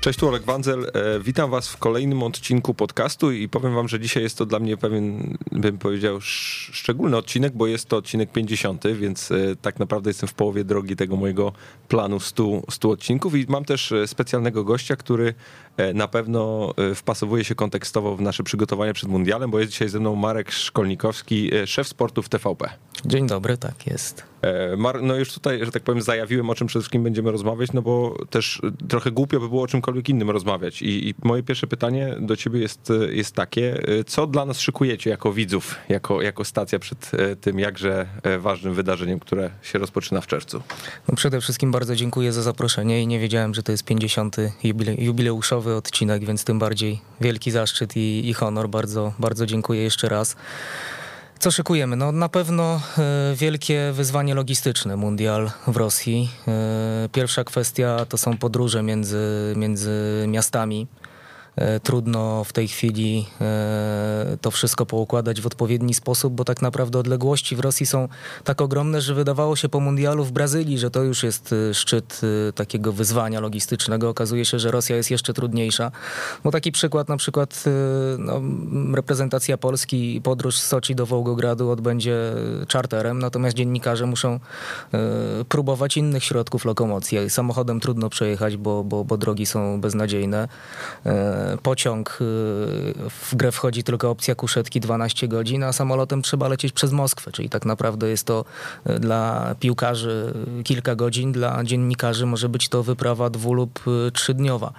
Cześć, tu Olek. E, witam was w kolejnym odcinku podcastu i powiem wam, że dzisiaj jest to dla mnie pewien, bym powiedział, szczególny odcinek, bo jest to odcinek 50, więc e, tak naprawdę jestem w połowie drogi tego mojego planu 100, 100 odcinków i mam też e, specjalnego gościa, który na pewno wpasowuje się kontekstowo w nasze przygotowania przed mundialem, bo jest dzisiaj ze mną Marek Szkolnikowski, szef sportu w TVP. Dzień dobry, tak jest. Mar no już tutaj, że tak powiem, zajawiłem, o czym przede wszystkim będziemy rozmawiać, no bo też trochę głupio by było o czymkolwiek innym rozmawiać. I, I, moje pierwsze pytanie do ciebie jest, jest takie, co dla nas szykujecie jako widzów, jako, jako stacja przed e, tym jakże e, ważnym wydarzeniem, które się rozpoczyna w czerwcu? No przede wszystkim bardzo dziękuję za zaproszenie i nie wiedziałem, że to jest 50. Jubile, jubileuszowy odcinek, więc tym bardziej wielki zaszczyt i, i honor. Bardzo, bardzo dziękuję jeszcze raz. Co szykujemy? No na pewno e, wielkie wyzwanie logistyczne mundial w Rosji. E, pierwsza kwestia to są podróże między, między miastami. E, trudno w tej chwili e, to wszystko poukładać w odpowiedni sposób, bo tak naprawdę odległości w Rosji są tak ogromne, że wydawało się po mundialu w Brazylii, że to już jest e, szczyt takiego wyzwania logistycznego. Okazuje się, że Rosja jest jeszcze trudniejsza. Bo taki przykład, na przykład no, reprezentacja Polski, podróż z Soczi do Wołgogradu odbędzie czarterem, natomiast dziennikarze muszą próbować innych środków lokomocji. Samochodem trudno przejechać, bo, bo, bo drogi są beznadziejne pociąg y, w grę wchodzi tylko opcja kuszetki 12 godzin, a samolotem trzeba lecieć przez Moskwę, czyli tak naprawdę jest to y, dla piłkarzy kilka godzin, dla dziennikarzy może być to wyprawa dwu lub y, trzydniowa.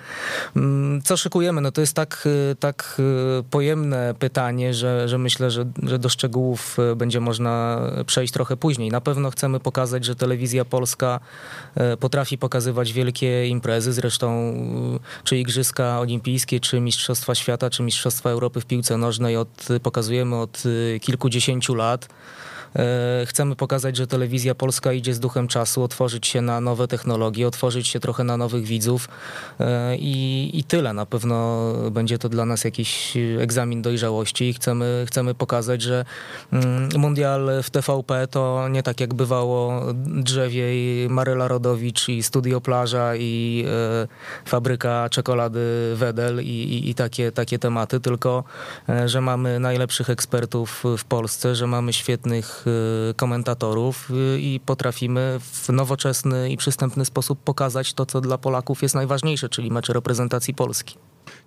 Mm, co szykujemy? No to jest tak, tak pojemne pytanie, że, że myślę, że, że do szczegółów będzie można przejść trochę później. Na pewno chcemy pokazać, że telewizja polska potrafi pokazywać wielkie imprezy, zresztą czy Igrzyska Olimpijskie, czy Mistrzostwa Świata, czy Mistrzostwa Europy w piłce nożnej od, pokazujemy od y, kilkudziesięciu lat. E, chcemy pokazać, że telewizja polska idzie z duchem czasu, otworzyć się na nowe technologie, otworzyć się trochę na nowych widzów e, i, i tyle. Na pewno będzie to dla nas jakiś egzamin dojrzałości i chcemy, chcemy pokazać, że mm, mundial w TVP to nie tak jak bywało Drzewiej, Maryla Rodowicz i Studio Plaża i e, fabryka czekolady Wedel i, i, i takie, takie tematy, tylko że mamy najlepszych ekspertów w Polsce, że mamy świetnych Y, komentatorów y, i potrafimy w nowoczesny i przystępny sposób pokazać to, co dla Polaków jest najważniejsze, czyli mecze reprezentacji Polski.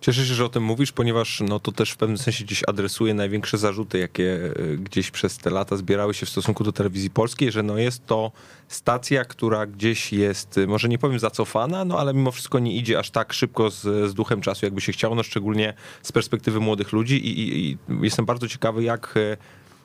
Cieszę się, że o tym mówisz, ponieważ no, to też w pewnym sensie gdzieś adresuje największe zarzuty, jakie y, gdzieś przez te lata zbierały się w stosunku do telewizji polskiej, że no, jest to stacja, która gdzieś jest, może nie powiem zacofana, no ale mimo wszystko nie idzie aż tak szybko z, z duchem czasu, jakby się chciało, no szczególnie z perspektywy młodych ludzi i, i, i jestem bardzo ciekawy, jak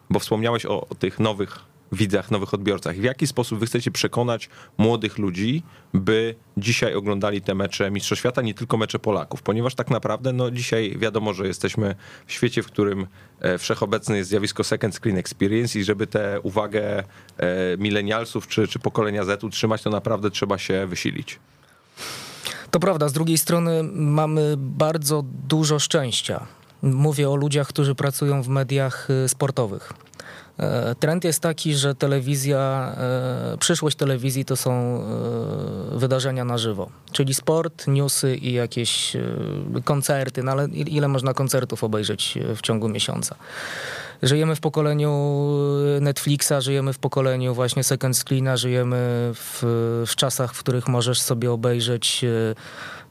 bo wspomniałeś o, tych nowych widzach, nowych odbiorcach. W jaki sposób wy chcecie przekonać młodych ludzi, by dzisiaj oglądali te mecze Mistrzostw Świata, nie tylko mecze Polaków? Ponieważ tak naprawdę no, dzisiaj wiadomo, że jesteśmy w świecie, w którym e, wszechobecne jest zjawisko second screen experience i żeby tę uwagę e, milenialsów czy, czy pokolenia Z utrzymać, to naprawdę trzeba się wysilić. To prawda, z drugiej strony mamy bardzo dużo szczęścia Mówię o ludziach, którzy pracują w mediach y, sportowych. E, trend jest taki, że telewizja, e, przyszłość telewizji to są e, wydarzenia na żywo, czyli sport, newsy i jakieś koncerty, no ale ile można koncertów obejrzeć w ciągu miesiąca? Żyjemy w pokoleniu Netflixa, żyjemy w pokoleniu właśnie second screena, żyjemy w, w czasach, w których możesz sobie obejrzeć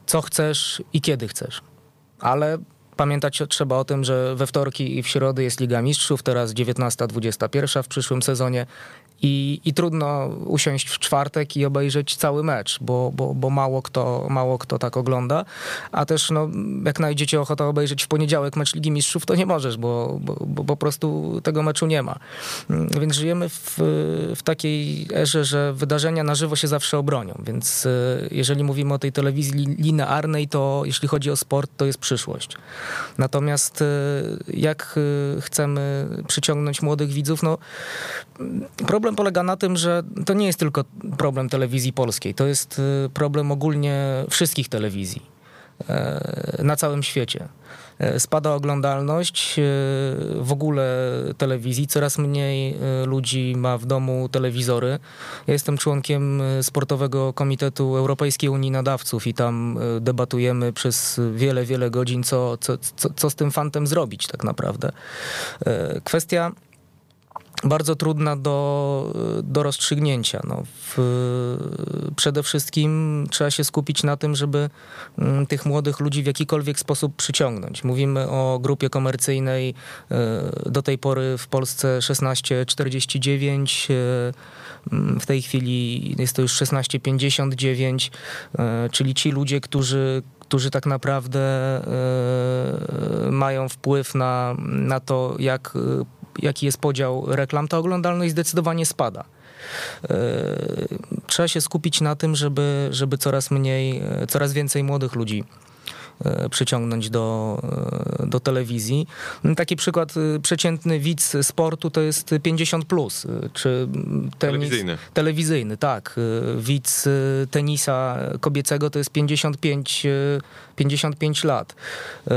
co chcesz i kiedy chcesz. Ale Pamiętać trzeba o tym, że we wtorki i w środy jest Liga Mistrzów, teraz 19-21 w przyszłym sezonie i, i trudno usiąść w czwartek i obejrzeć cały mecz, bo, bo, bo mało, kto, mało kto tak ogląda. A też no, jak znajdziecie ochotę obejrzeć w poniedziałek mecz Ligi Mistrzów, to nie możesz, bo, bo, bo po prostu tego meczu nie ma. Więc żyjemy w, w takiej erze, że wydarzenia na żywo się zawsze obronią. Więc e, jeżeli mówimy o tej telewizji linearnej, to jeśli chodzi o sport, to jest przyszłość. Natomiast e, jak e, chcemy przyciągnąć młodych widzów, no problem problem polega na tym, że to nie jest tylko problem telewizji polskiej, to jest y, problem ogólnie wszystkich telewizji. e, na całym świecie. E, Spada oglądalność e, w ogóle telewizji, coraz mniej e, ludzi ma w domu telewizory. Ja jestem członkiem Sportowego Komitetu Europejskiej Unii Nadawców i tam debatujemy przez wiele, wiele godzin, co, co, co, co z tym fantem zrobić tak naprawdę. Kwestia bardzo trudna do, do rozstrzygnięcia. No, w, przede wszystkim trzeba się skupić na tym, żeby mm, tych młodych ludzi w jakikolwiek sposób przyciągnąć. Mówimy o grupie komercyjnej e, do tej pory w Polsce 1649, e, w tej chwili jest to już 1659, e, czyli ci ludzie, którzy którzy tak naprawdę mają wpływ na, na to, jak, jaki jest podział reklam, ta oglądalność zdecydowanie spada. E, Trzeba się skupić na tym, żeby, żeby coraz mniej, e, coraz więcej młodych ludzi e, przyciągnąć do, do telewizji. Taki przykład, przeciętny widz sportu to jest 50+, plus, czy tenis, Telewizyjny. Telewizyjny, tak. Widz tenisa kobiecego to jest 55, y, 55 lat. Y,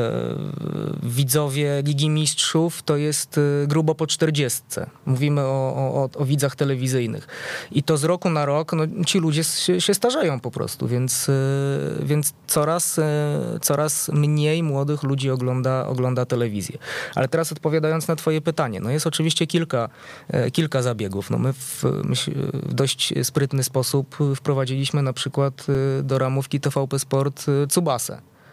Widzowie Ligi Mistrzów to jest y, grubo po 40. Mówimy o, o, o widzach telewizyjnych. I to z roku na rok no, ci ludzie się, się starzeją po prostu, więc, y, więc coraz, coraz mniej młodych ludzi ogląda, ogląda telewizję. Ale teraz odpowiadając na twoje pytanie, no jest oczywiście kilka, e, kilka zabiegów. No my w, w dość sprytny sposób wprowadziliśmy na przykład e, do ramówki TVP Sport e,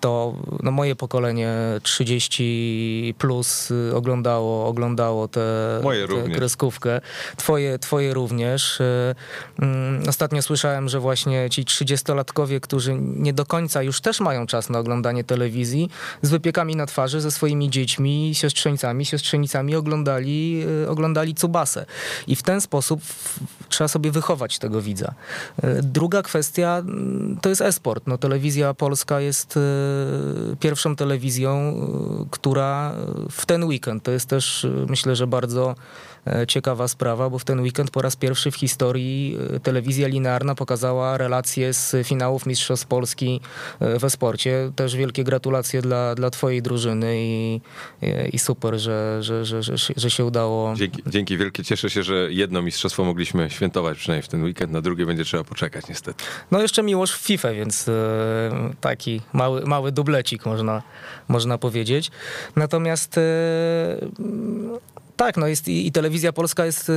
To no moje pokolenie 30 plus y, oglądało, oglądało tę kreskówkę. Twoje, twoje również. E, mm, Ostatnio słyszałem, że właśnie ci 30-latkowie, którzy nie do końca już też mają czas na oglądanie telewizji, z wypiekami na twarzy ze swoimi dziećmi, siostrzeńcami, siostrzenicami oglądali, e, oglądali Cubasę. I w ten sposób trzeba sobie wychować tego widza. Druga kwestia mm, to jest e-sport. No, telewizja polska jest e, pierwszą telewizją, e, która w ten weekend, to jest też myślę, że bardzo e, ciekawa sprawa, bo w ten weekend po raz pierwszy w historii telewizja linearna pokazała relacje z finałów Mistrzostw Polski e, we sporcie. Też wielkie gratulacje dla, dla twojej drużyny i, i- super, że, że, że, że, się- że się udało. Dzięki, dzięki wielkie. Cieszę się, że jedno mistrzostwo mogliśmy świętować przynajmniej w ten weekend, na drugie będzie trzeba poczekać niestety. No jeszcze miłość w FIFA, więc e, taki mały, mały dublecik można, można powiedzieć. Natomiast e, tak, no jest i, i telewizja polska jest e,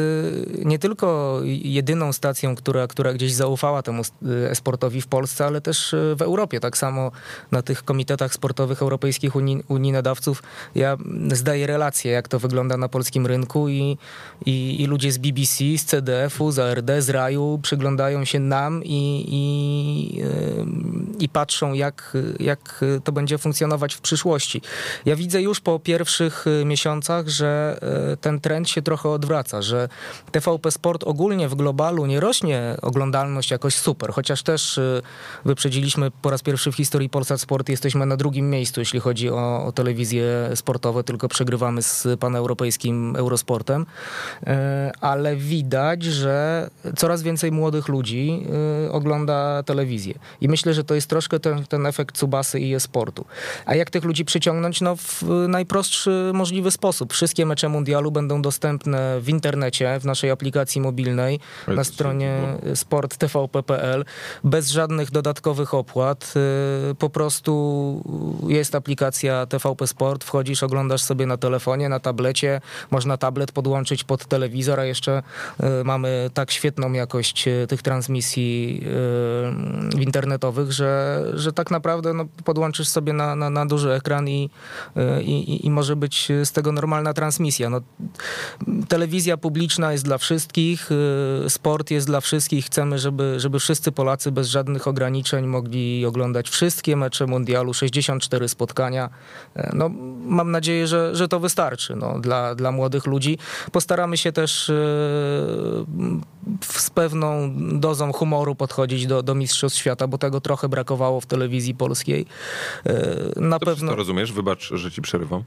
nie tylko jedyną stacją, która, która gdzieś zaufała temu e, e-sportowi w Polsce, ale też e, w Europie. Tak samo na tych komitetach sportowych europejskich Unii, Unii Nadawców ja zdaję relacje, jak to wygląda na polskim rynku i, i, i ludzie z BBC, z CDF-u, z ARD, z Raju przyglądają się nam i, i, i patrzą, jak, jak to będzie funkcjonować w przyszłości. Ja widzę już po pierwszych y, miesiącach, że y, ten trend się trochę odwraca, że TVP Sport ogólnie w globalu nie rośnie oglądalność jakoś super, chociaż też y, wyprzedziliśmy po raz pierwszy w historii Polsat Sport, jesteśmy na drugim miejscu, jeśli chodzi o, o telewizje sportowe, tylko przegrywamy z paneuropejskim Eurosportem, E, ale widać, że coraz więcej młodych ludzi e, ogląda telewizję. I myślę, że to jest troszkę ten, ten efekt Tsubasy i e-sportu. A jak tych ludzi przyciągnąć? No w najprostszy możliwy sposób. Wszystkie mecze mundialu będą dostępne w internecie, w naszej aplikacji mobilnej, Ale na stronie sporttvp.pl, bez żadnych dodatkowych opłat. E, Po prostu jest aplikacja TVP Sport, wchodzisz, oglądasz sobie na telefonie, na tablecie, można tablet podłączyć pod telewizor, a jeszcze e, mamy tak świetną jakość e, tych transmisji internetowych, że, że tak naprawdę no, podłączysz sobie na, na, na duży ekran i, i, i może być z tego normalna transmisja. No, telewizja publiczna jest dla wszystkich, y, sport jest dla wszystkich. Chcemy, żeby, żeby wszyscy Polacy bez żadnych ograniczeń mogli oglądać wszystkie mecze mundialu, 64 spotkania. E, No, mam nadzieję, że, że to wystarczy no, dla, dla młodych ludzi. Postaramy się też y, z pewną dozą humoru podchodzić do, do Mistrzostw Świata, bo tego trochę brakowało w telewizji polskiej. E, Na To, pewno... to rozumiesz? Wybacz, że ci przerywam.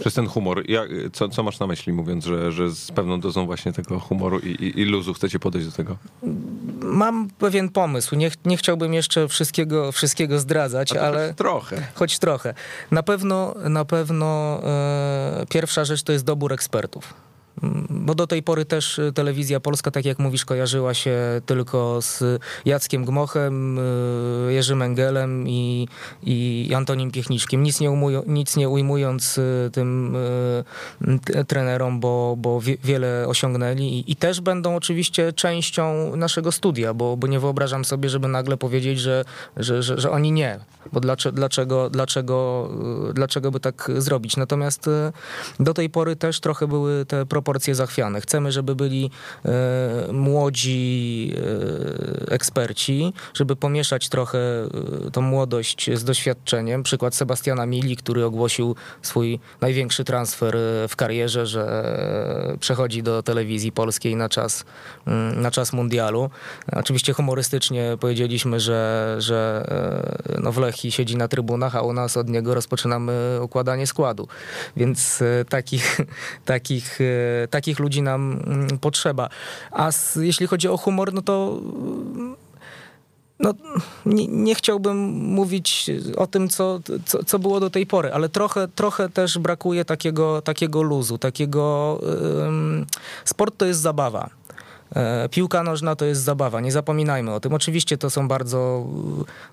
Przez ten humor. Ja, co, co masz na myśli, mówiąc, że, że z pewną dozą właśnie tego humoru i, i, i luzu chcecie podejść do tego? mam pewien pomysł. Nie, nie chciałbym jeszcze wszystkiego, wszystkiego zdradzać, ale... Trochę. Choć trochę. Na pewno, na pewno e, pierwsza rzecz to jest dobór ekspertów. Bo do tej pory też y, telewizja polska, tak jak mówisz, kojarzyła się tylko z Jackiem Gmochem, y, Jerzym Engelem i, i Antonim Piechniczkiem. Nic nie, umują, nic nie ujmując y, tym trenerom, bo, bo wiele osiągnęli I, i, też będą oczywiście częścią naszego studia, bo, bo nie wyobrażam sobie, żeby nagle powiedzieć, że, że, że, że oni nie. Bo dlaczego, dlaczego, dlaczego, dlaczego by tak zrobić? Natomiast do tej pory też trochę były te proporcje proporcje zachwiane. Chcemy, żeby byli e, młodzi e, eksperci, żeby pomieszać trochę e, tą młodość z doświadczeniem. Przykład Sebastiana Mili, który ogłosił swój największy transfer w karierze, że przechodzi do telewizji polskiej na czas, mm, na czas mundialu. Oczywiście humorystycznie powiedzieliśmy, że, że no w Lechi siedzi na trybunach, a u nas od niego rozpoczynamy układanie składu. Więc takich, takich takich ludzi nam mm, potrzeba. A z, jeśli chodzi o humor, no to no, nie, nie, chciałbym mówić o tym, co, co, co, było do tej pory, ale trochę, trochę też brakuje takiego, takiego luzu, takiego... sport to jest zabawa. E, piłka nożna to jest zabawa, nie zapominajmy o tym. Oczywiście to są bardzo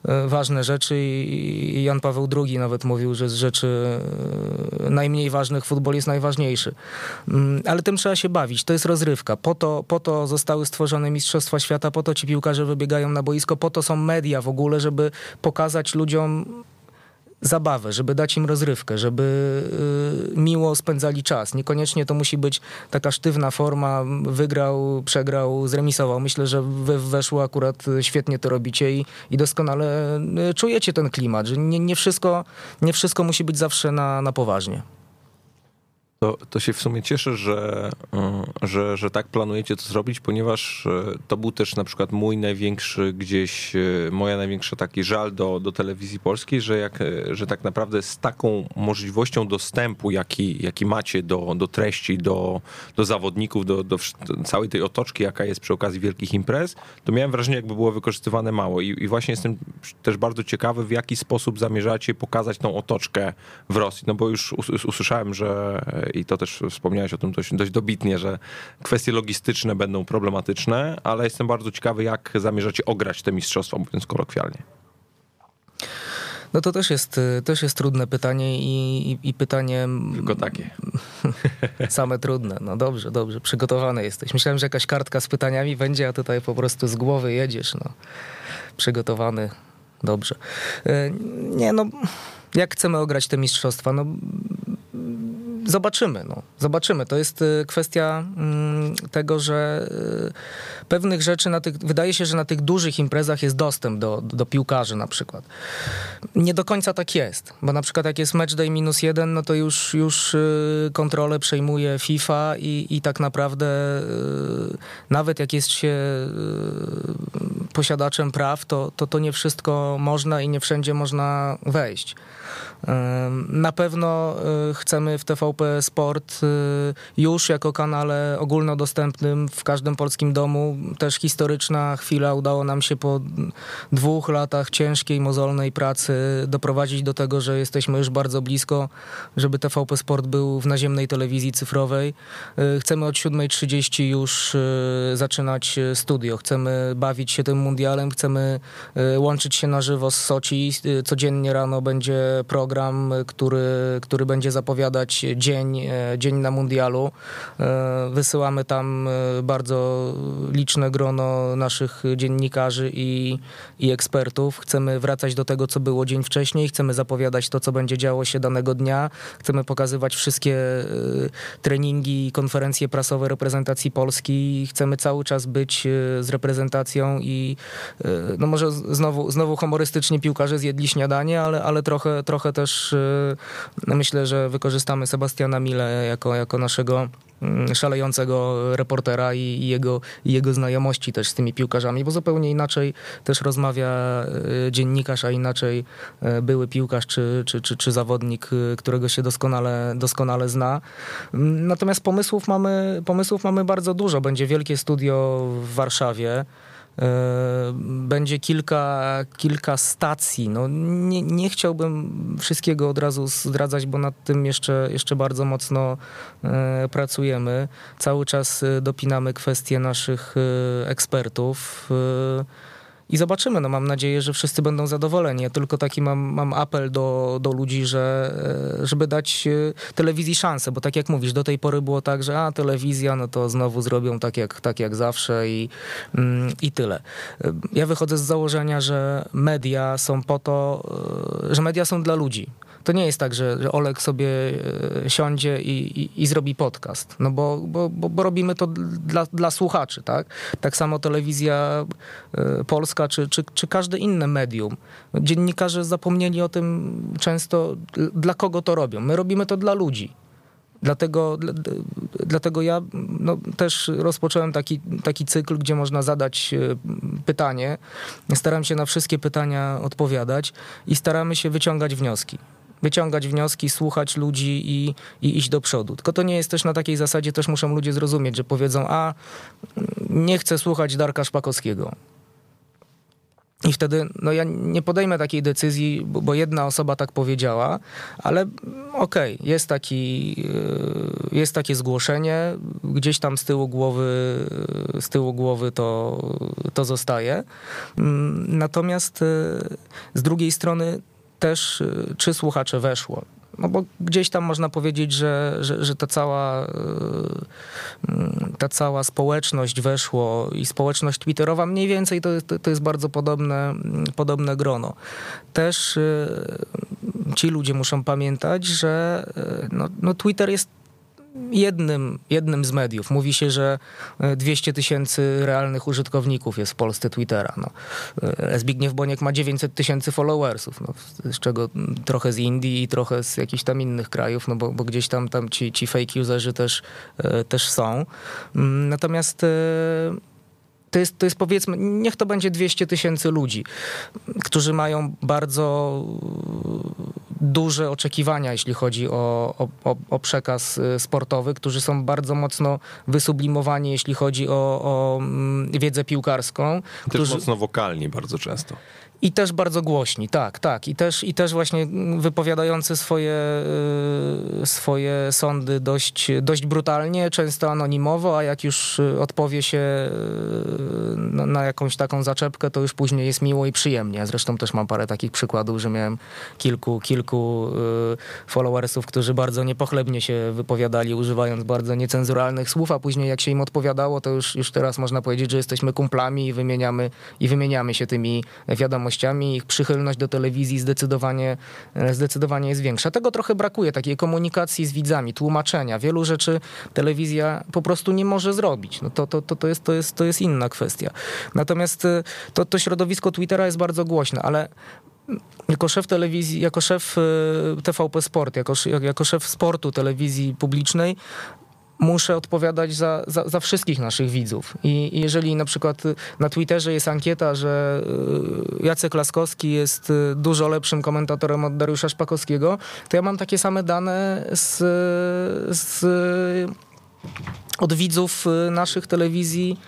e, ważne rzeczy i Jan Paweł II nawet mówił, że z rzeczy e, najmniej ważnych futbol jest najważniejszy. Mm, ale tym trzeba się bawić, to jest rozrywka. Po to, po to zostały stworzone Mistrzostwa Świata, po to ci piłkarze wybiegają na boisko, po to są media w ogóle, żeby pokazać ludziom zabawę, żeby dać im rozrywkę, żeby y, miło spędzali czas. Niekoniecznie to musi być taka sztywna forma, wygrał, przegrał, zremisował. Myślę, że wy weszło akurat świetnie to robicie i, i doskonale y, czujecie ten klimat, że nie, nie, wszystko, nie wszystko musi być zawsze na, na poważnie. To, to się w sumie cieszę, że, e, że, że tak planujecie to zrobić, ponieważ e, to był też na przykład mój największy gdzieś, e, moja największa taki żal do, do telewizji polskiej, że, jak, że tak naprawdę z taką możliwością dostępu, jaki, jaki macie do, do treści, do, do zawodników, do, do całej tej otoczki, jaka jest przy okazji wielkich imprez, to miałem wrażenie, jakby było wykorzystywane mało. I, i właśnie jestem też bardzo ciekawy, w jaki sposób zamierzacie pokazać tą otoczkę w Rosji. No bo już usłyszałem, że i to też wspomniałeś o tym dość, dość dobitnie, że kwestie logistyczne będą problematyczne, ale jestem bardzo ciekawy, jak zamierzacie ograć te mistrzostwa, mówiąc kolokwialnie. No to też jest, też jest trudne pytanie i, i, i pytanie... Tylko takie. Same trudne. No dobrze, dobrze. Przygotowany jesteś. Myślałem, że jakaś kartka z pytaniami będzie, a tutaj po prostu z głowy jedziesz. No. Przygotowany. Dobrze. E, nie no, jak chcemy ograć te mistrzostwa? No zobaczymy. No. Zobaczymy. To jest y, kwestia mm, tego, że y, pewnych rzeczy na tych, wydaje się, że na tych dużych imprezach jest dostęp do, do piłkarzy na przykład. Nie do końca tak jest, bo na przykład jak jest match day minus jeden, no to już, już y, kontrolę przejmuje FIFA i, i tak naprawdę nawet jak jest się posiadaczem praw, to, to to nie wszystko można i nie wszędzie można wejść. Na pewno chcemy w TVP Sport y, już jako kanale ogólnodostępnym w każdym polskim domu. Też historyczna chwila. Udało nam się po dwóch latach ciężkiej, mozolnej pracy doprowadzić do tego, że jesteśmy już bardzo blisko, żeby TVP Sport był w naziemnej telewizji cyfrowej. Y, chcemy od 7.30 już zaczynać studio. Chcemy bawić się tym mundialem, chcemy łączyć się na żywo z Soci. Codziennie rano będzie program, który, który będzie zapowiadać dzień, e, dzień na mundialu. E, wysyłamy tam e, bardzo liczne grono naszych dziennikarzy i, i ekspertów. Chcemy wracać do tego, co było dzień wcześniej. Chcemy zapowiadać to, co będzie działo się danego dnia. Chcemy pokazywać wszystkie treningi i konferencje prasowe reprezentacji Polski. Chcemy cały czas być z reprezentacją i no może znowu, znowu humorystycznie piłkarze zjedli śniadanie, ale, ale trochę, trochę też myślę, że wykorzystamy Sebastiana Mile jako, jako naszego mm, szalejącego reportera i, i, jego, i jego znajomości też z tymi piłkarzami, bo zupełnie inaczej też rozmawia y, dziennikarz, a inaczej y, były piłkarz czy, czy, czy, czy zawodnik, którego się doskonale, doskonale zna. Mm, natomiast pomysłów mamy, pomysłów mamy bardzo dużo. Będzie wielkie studio w Warszawie. Będzie kilka, kilka stacji. No, nie, nie chciałbym wszystkiego od razu zdradzać, bo nad tym jeszcze, jeszcze bardzo mocno pracujemy. Cały czas dopinamy kwestie naszych ekspertów i zobaczymy. No mam nadzieję, że wszyscy będą zadowoleni. Ja tylko taki mam, mam apel do, do ludzi, że, e, żeby dać e, telewizji szansę, bo tak jak mówisz, do tej pory było tak, że a telewizja, no to znowu zrobią tak jak, tak jak zawsze i, mm, i tyle. E, ja wychodzę z założenia, że media są po to, że media są dla ludzi. To nie jest tak, że, że Olek sobie siądzie i, i, i zrobi podcast, no bo, bo, bo, robimy to dla, dla słuchaczy, tak? Tak samo telewizja e, czy, czy, czy każde inne medium. Dziennikarze zapomnieli o tym często, dla kogo to robią. My robimy to dla ludzi. Dlatego, dlatego ja no, też rozpocząłem taki, taki cykl, gdzie można zadać e, pytanie. Staram się na wszystkie pytania odpowiadać i staramy się wyciągać wnioski wyciągać wnioski, słuchać ludzi i, i iść do przodu. Tylko to nie jest też na takiej zasadzie, też muszą ludzie zrozumieć, że powiedzą, a nie chcę słuchać Darka Szpakowskiego. I wtedy no ja nie podejmę takiej decyzji, bo jedna osoba tak powiedziała, ale okej, okay, jest, taki, y, jest takie zgłoszenie, gdzieś tam z tyłu głowy, z tyłu głowy to, to zostaje. Mm, natomiast y, z drugiej strony też, y, czy słuchacze weszło. No bo gdzieś tam można powiedzieć, że, że, że ta, cała, mm, ta cała społeczność weszło i społeczność twitterowa mniej więcej to, to, jest bardzo podobne, podobne grono. Też y, ci ludzie muszą pamiętać, że no, no Twitter jest jednym, jednym z mediów. Mówi się, że 200 e, tysięcy realnych użytkowników jest w Polsce Twittera. No. E, Zbigniew Boniek ma 900 tysięcy followersów, no, z czego trochę z Indii i trochę z jakichś tam innych krajów, no bo, bo gdzieś tam, tam ci, ci fake userzy też, e, też są. Mm, natomiast to jest, to jest powiedzmy, niech to będzie 200 tysięcy ludzi, którzy mają bardzo duże oczekiwania, jeśli chodzi o, o, o, przekaz y, sportowy, którzy są bardzo mocno wysublimowani, jeśli chodzi o, o mm, wiedzę piłkarską. Też którzy... mocno wokalni bardzo często. I też bardzo głośni, tak, tak. I też, i też właśnie wypowiadający swoje, y, swoje sądy dość, dość brutalnie, często anonimowo, a jak już odpowie się y, na, jakąś taką zaczepkę, to już później jest miło i przyjemnie. Zresztą też mam parę takich przykładów, że miałem kilku, kilku y, followersów, którzy bardzo niepochlebnie się wypowiadali, używając bardzo niecenzuralnych słów, a później jak się im odpowiadało, to już, już teraz można powiedzieć, że jesteśmy kumplami i wymieniamy, i wymieniamy się tymi wiadomościami wiadomościami, ich przychylność do telewizji zdecydowanie, e, zdecydowanie jest większa. Tego trochę brakuje, takiej komunikacji z widzami, tłumaczenia. Wielu rzeczy telewizja po prostu nie może zrobić. No to, to, to, to, jest, to, jest, to jest inna kwestia. Natomiast e, to, to środowisko Twittera jest bardzo głośne, ale jako szef telewizji, jako szef e, TVP Sport, jako, jako szef sportu telewizji publicznej, muszę odpowiadać za, za, za, wszystkich naszych widzów. I jeżeli na przykład na Twitterze jest ankieta, że y, Jacek Laskowski jest y, dużo lepszym komentatorem od Dariusza Szpakowskiego, to ja mam takie same dane z, z od widzów y, naszych telewizji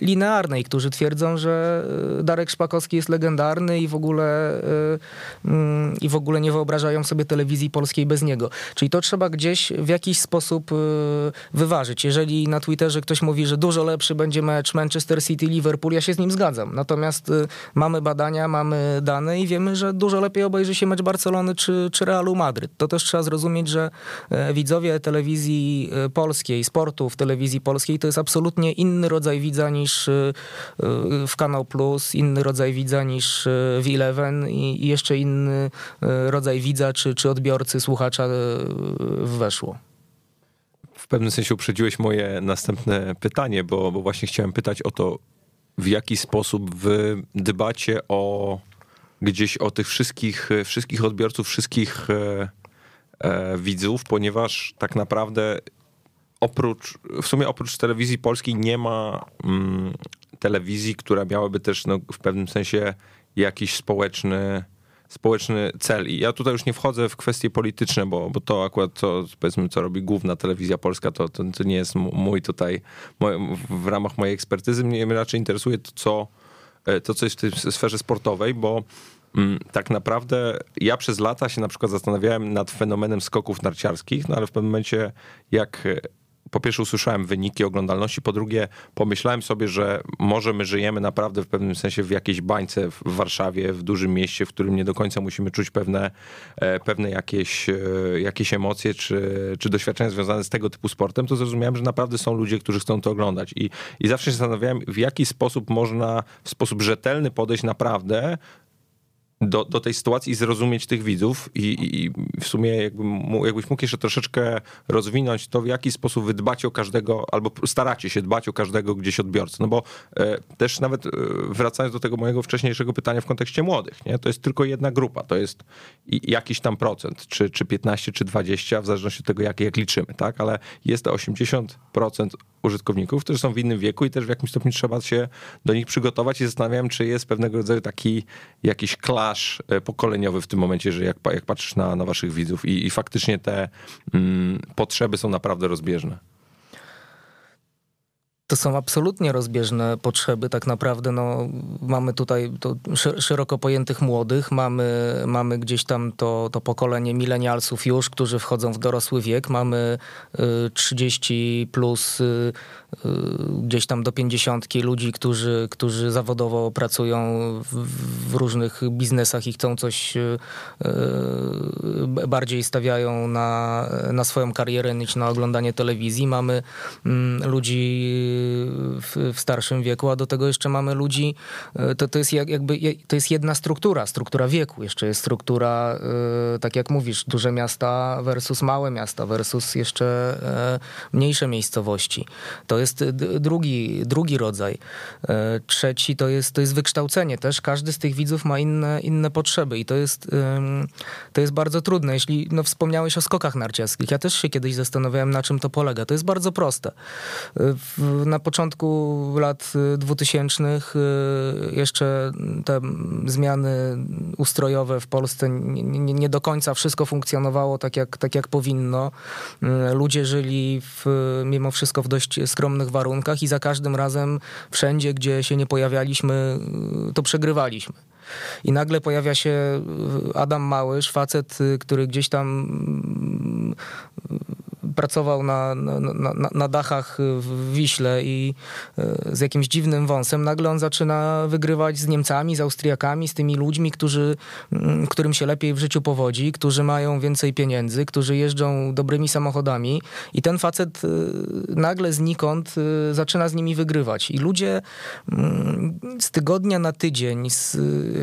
linearnej, którzy twierdzą, że y, Darek Szpakowski jest legendarny i w ogóle y, mm, i w ogóle nie wyobrażają sobie telewizji polskiej bez niego. Czyli to trzeba gdzieś w jakiś sposób wyważyć. Jeżeli na Twitterze ktoś mówi, że dużo lepszy będzie mecz Manchester City-Liverpool, ja się z nim zgadzam. Natomiast mamy badania, mamy dane i wiemy, że dużo lepiej obejrzy się mecz Barcelony czy, czy Realu Madryt. To też trzeba zrozumieć, że widzowie telewizji polskiej, sportu w telewizji polskiej to jest absolutnie inny rodzaj rodzaj widza niż y, y, w Kanał Plus, inny rodzaj widza niż y, w Eleven i jeszcze inny rodzaj widza czy, czy odbiorcy, słuchacza weszło. W pewnym sensie uprzedziłeś moje następne pytanie, bo, bo właśnie chciałem pytać o to, w jaki sposób wy dbacie o gdzieś o tych wszystkich, wszystkich odbiorców, wszystkich e, e, widzów, ponieważ tak naprawdę oprócz, w sumie oprócz telewizji polskiej nie ma mm, telewizji, która miałaby też no, w pewnym sensie jakiś społeczny, społeczny cel. I ja tutaj już nie wchodzę w kwestie polityczne, bo, bo to akurat to, powiedzmy, co robi główna telewizja polska, to, to, to nie jest mój tutaj, w ramach mojej ekspertyzy. Mnie raczej interesuje to, co, e, to, co jest w tej sferze sportowej, bo mm, tak naprawdę ja przez lata się na przykład zastanawiałem nad fenomenem skoków narciarskich, no ale w pewnym momencie jak po pierwsze usłyszałem wyniki oglądalności, po drugie pomyślałem sobie, że może my żyjemy naprawdę w pewnym sensie w jakiejś bańce w Warszawie, w dużym mieście, w którym nie do końca musimy czuć pewne, e, pewne jakieś, e, jakieś emocje czy, czy doświadczenia związane z tego typu sportem, to zrozumiałem, że naprawdę są ludzie, którzy chcą to oglądać. I, i zawsze się zastanawiałem, w jaki sposób można w sposób rzetelny podejść naprawdę do, do tej sytuacji i zrozumieć tych widzów i, i w sumie jakby, jakbyś mógł jeszcze troszeczkę rozwinąć to, w jaki sposób wy dbacie o każdego, albo staracie się dbać o każdego gdzieś odbiorcę. No bo e, też nawet e, wracając do tego mojego wcześniejszego pytania w kontekście młodych, nie? to jest tylko jedna grupa, to jest jakiś tam procent, czy, czy 15, czy 20, w zależności od tego, jak, jak liczymy, tak? Ale jest to 80% użytkowników, którzy są w innym wieku i też w jakimś stopniu trzeba się do nich przygotować i zastanawiam, czy jest pewnego rodzaju taki jakiś clash e, pokoleniowy w tym momencie, że jak, jak patrzysz na, na waszych widzów i, i faktycznie te mm, potrzeby są naprawdę rozbieżne. To są absolutnie rozbieżne potrzeby. Tak naprawdę no, mamy tutaj to szeroko pojętych młodych, mamy, mamy gdzieś tam to, to pokolenie milenialsów już, którzy wchodzą w dorosły wiek, mamy 30 y, plus y, y, gdzieś tam do 50 ludzi, którzy, którzy zawodowo pracują w, w różnych biznesach i chcą coś bardziej stawiają na, na swoją karierę niż na oglądanie telewizji. Mamy mm, ludzi w, w, starszym wieku, a do tego jeszcze mamy ludzi, e, to, to jest jakby, to jest jedna struktura, struktura wieku. Jeszcze jest struktura, e, tak jak mówisz, duże miasta versus małe miasta versus jeszcze e, mniejsze miejscowości. To jest drugi, drugi rodzaj. Trzeci to jest, to jest wykształcenie też. Każdy z tych widzów ma inne, inne potrzeby i to jest, to jest bardzo trudne. Jeśli no, wspomniałeś o skokach narciarskich, ja też się kiedyś zastanawiałem, na czym to polega. To jest bardzo proste. Na początku lat 2000 y, jeszcze te zmiany ustrojowe w Polsce nie, nie, nie, do końca wszystko funkcjonowało tak jak, tak jak powinno. Y, ludzie żyli w, mimo wszystko w dość skromnych warunkach i za każdym razem wszędzie, gdzie się nie pojawialiśmy, y, to przegrywaliśmy. I nagle pojawia się Adam Małysz, facet, który gdzieś tam pracował na, na, na, dachach w Wiśle i e, z jakimś dziwnym wąsem, nagle on zaczyna wygrywać z Niemcami, z Austriakami, z tymi ludźmi, którzy, mm, którym się lepiej w życiu powodzi, którzy mają więcej pieniędzy, którzy jeżdżą dobrymi samochodami i ten facet e, nagle znikąd e, zaczyna z nimi wygrywać. I ludzie mm, z tygodnia na tydzień, z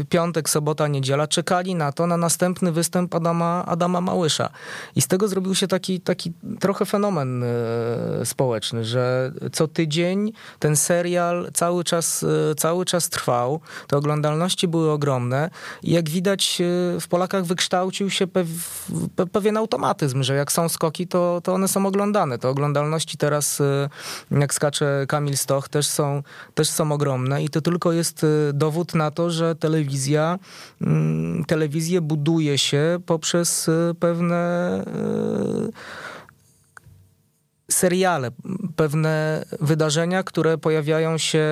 piątek, sobota, niedziela czekali na to, na następny występ Adama, Adama Małysza. I z tego zrobił się taki, taki trochę fenomen e, społeczny, że co tydzień ten serial cały czas, e, cały czas trwał. Te oglądalności były ogromne i jak widać e, w Polakach wykształcił się pew, pewien automatyzm, że jak są skoki, to, to one są oglądane. Te oglądalności teraz, jak skacze Kamil Stoch, też są, też są ogromne i to tylko jest dowód na to, że telewizja, mm, telewizję buduje się poprzez pewne seriale, pewne wydarzenia, które pojawiają się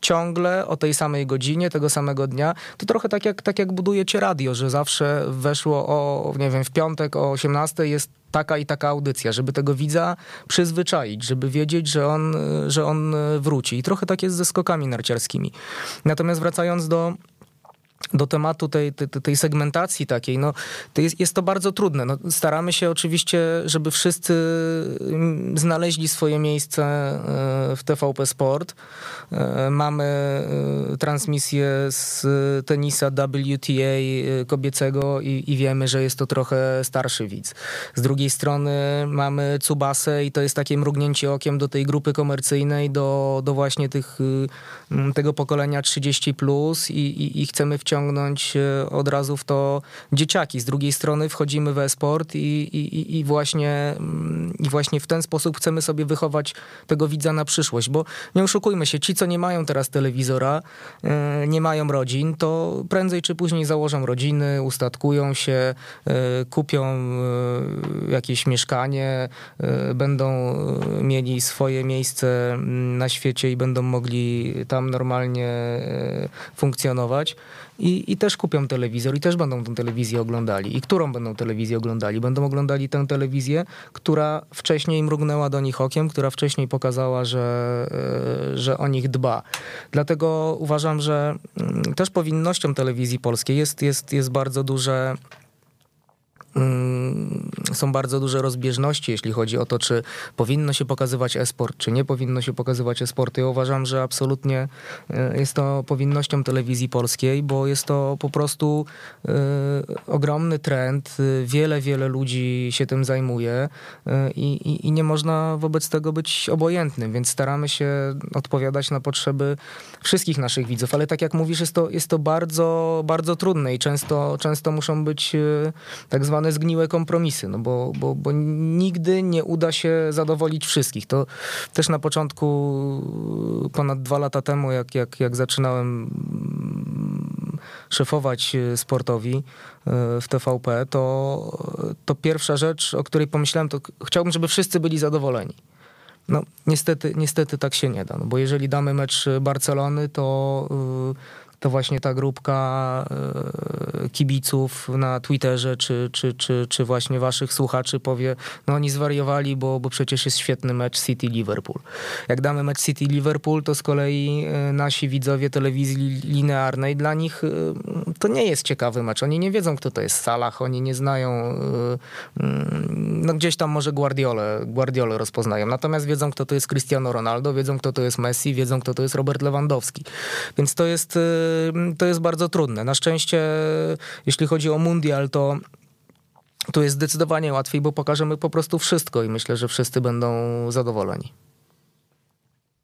ciągle o tej samej godzinie, tego samego dnia. To trochę tak jak, tak jak budujecie radio, że zawsze weszło o, nie wiem, w piątek o 18 jest taka i taka audycja, żeby tego widza przyzwyczaić, żeby wiedzieć, że on, że on wróci. I trochę tak jest ze skokami narciarskimi. Natomiast wracając do do tematu tej, tej, tej, segmentacji takiej, no, to jest, jest to bardzo trudne. No, staramy się oczywiście, żeby wszyscy mm, znaleźli swoje miejsce e, w TVP Sport. E, mamy e, transmisję z tenisa WTA kobiecego i, i wiemy, że jest to trochę starszy widz. Z drugiej strony mamy Cubasę i to jest takie mrugnięcie okiem do tej grupy komercyjnej, do, do właśnie tych, tego pokolenia 30+, plus i, i, i chcemy wciąż wciągnąć e, od razu w to dzieciaki. Z drugiej strony wchodzimy w e-sport i, i, i, właśnie, mm, i właśnie w ten sposób chcemy sobie wychować tego widza na przyszłość, bo nie oszukujmy się, ci, co nie mają teraz telewizora, e, nie mają rodzin, to prędzej czy później założą rodziny, ustatkują się, kupią jakieś mieszkanie, będą mieli swoje miejsce mm, na świecie i będą mogli tam normalnie e, funkcjonować. I, I też kupią telewizor i też będą tę telewizję oglądali. I którą będą telewizję oglądali? Będą oglądali tę telewizję, która wcześniej mrugnęła do nich okiem, która wcześniej pokazała, że, e, że o nich dba. Dlatego uważam, że mm, też powinnością telewizji polskiej jest, jest, jest bardzo duże są bardzo duże rozbieżności, jeśli chodzi o to, czy powinno się pokazywać e-sport, czy nie powinno się pokazywać e-sport. Ja uważam, że absolutnie e, jest to powinnością telewizji polskiej, bo jest to po prostu y, ogromny trend. Wiele, wiele ludzi się tym zajmuje y, i, i nie można wobec tego być obojętnym, więc staramy się odpowiadać na potrzeby wszystkich naszych widzów, ale tak jak mówisz, jest to, jest to bardzo, bardzo trudne i często, często muszą być tak zwane zwane zgniłe kompromisy, no bo, bo, bo nigdy nie uda się zadowolić wszystkich. To też na początku, ponad dwa lata temu, jak, jak, jak zaczynałem szefować sportowi e, w TVP, to, to pierwsza rzecz, o której pomyślałem, to chciałbym, żeby wszyscy byli zadowoleni. No, niestety, niestety tak się nie da, no bo jeżeli damy mecz Barcelony, to to właśnie ta grupka e, kibiców na Twitterze, czy, czy, czy, czy właśnie waszych słuchaczy powie, no oni zwariowali, bo, bo przecież jest świetny mecz City-Liverpool. Jak damy mecz City-Liverpool, to z kolei e, nasi widzowie telewizji linearnej, dla nich e, to nie jest ciekawy mecz. Oni nie wiedzą, kto to jest Salah, oni nie znają, mm, no gdzieś tam może Guardiolę, Guardiolę rozpoznają, natomiast wiedzą, kto to jest Cristiano Ronaldo, wiedzą, kto to jest Messi, wiedzą, kto to jest Robert Lewandowski. Więc to jest to jest bardzo trudne. Na szczęście, jeśli chodzi o mundial, to tu jest zdecydowanie łatwiej, bo pokażemy po prostu wszystko i myślę, że wszyscy będą zadowoleni.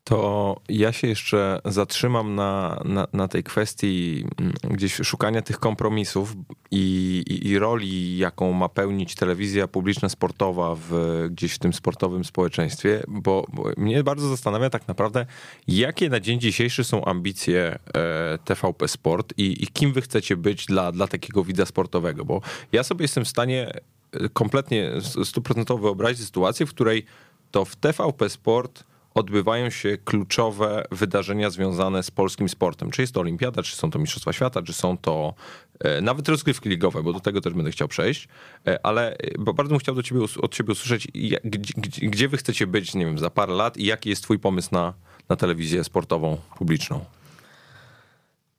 To ja się jeszcze zatrzymam na, na, na tej kwestii mm, gdzieś szukania tych kompromisów i, i, i, roli, jaką ma pełnić telewizja publiczna sportowa w, gdzieś w tym sportowym społeczeństwie, bo, bo mnie bardzo zastanawia tak naprawdę, jakie na dzień dzisiejszy są ambicje e, TVP Sport i, i kim wy chcecie być dla, dla takiego widza sportowego, bo ja sobie jestem w stanie e, kompletnie stuprocentowo wyobrazić sytuację, w której to w TVP Sport odbywają się kluczowe wydarzenia związane z polskim sportem. Czy jest to olimpiada, czy są to mistrzostwa świata, czy są to e, nawet rozgrywki ligowe, bo do tego też będę chciał przejść, e, ale e, bardzo bym chciał do ciebie, od ciebie usłyszeć, gdzie, gdzie wy chcecie być, nie wiem, za parę lat i jaki jest twój pomysł na, na telewizję sportową publiczną?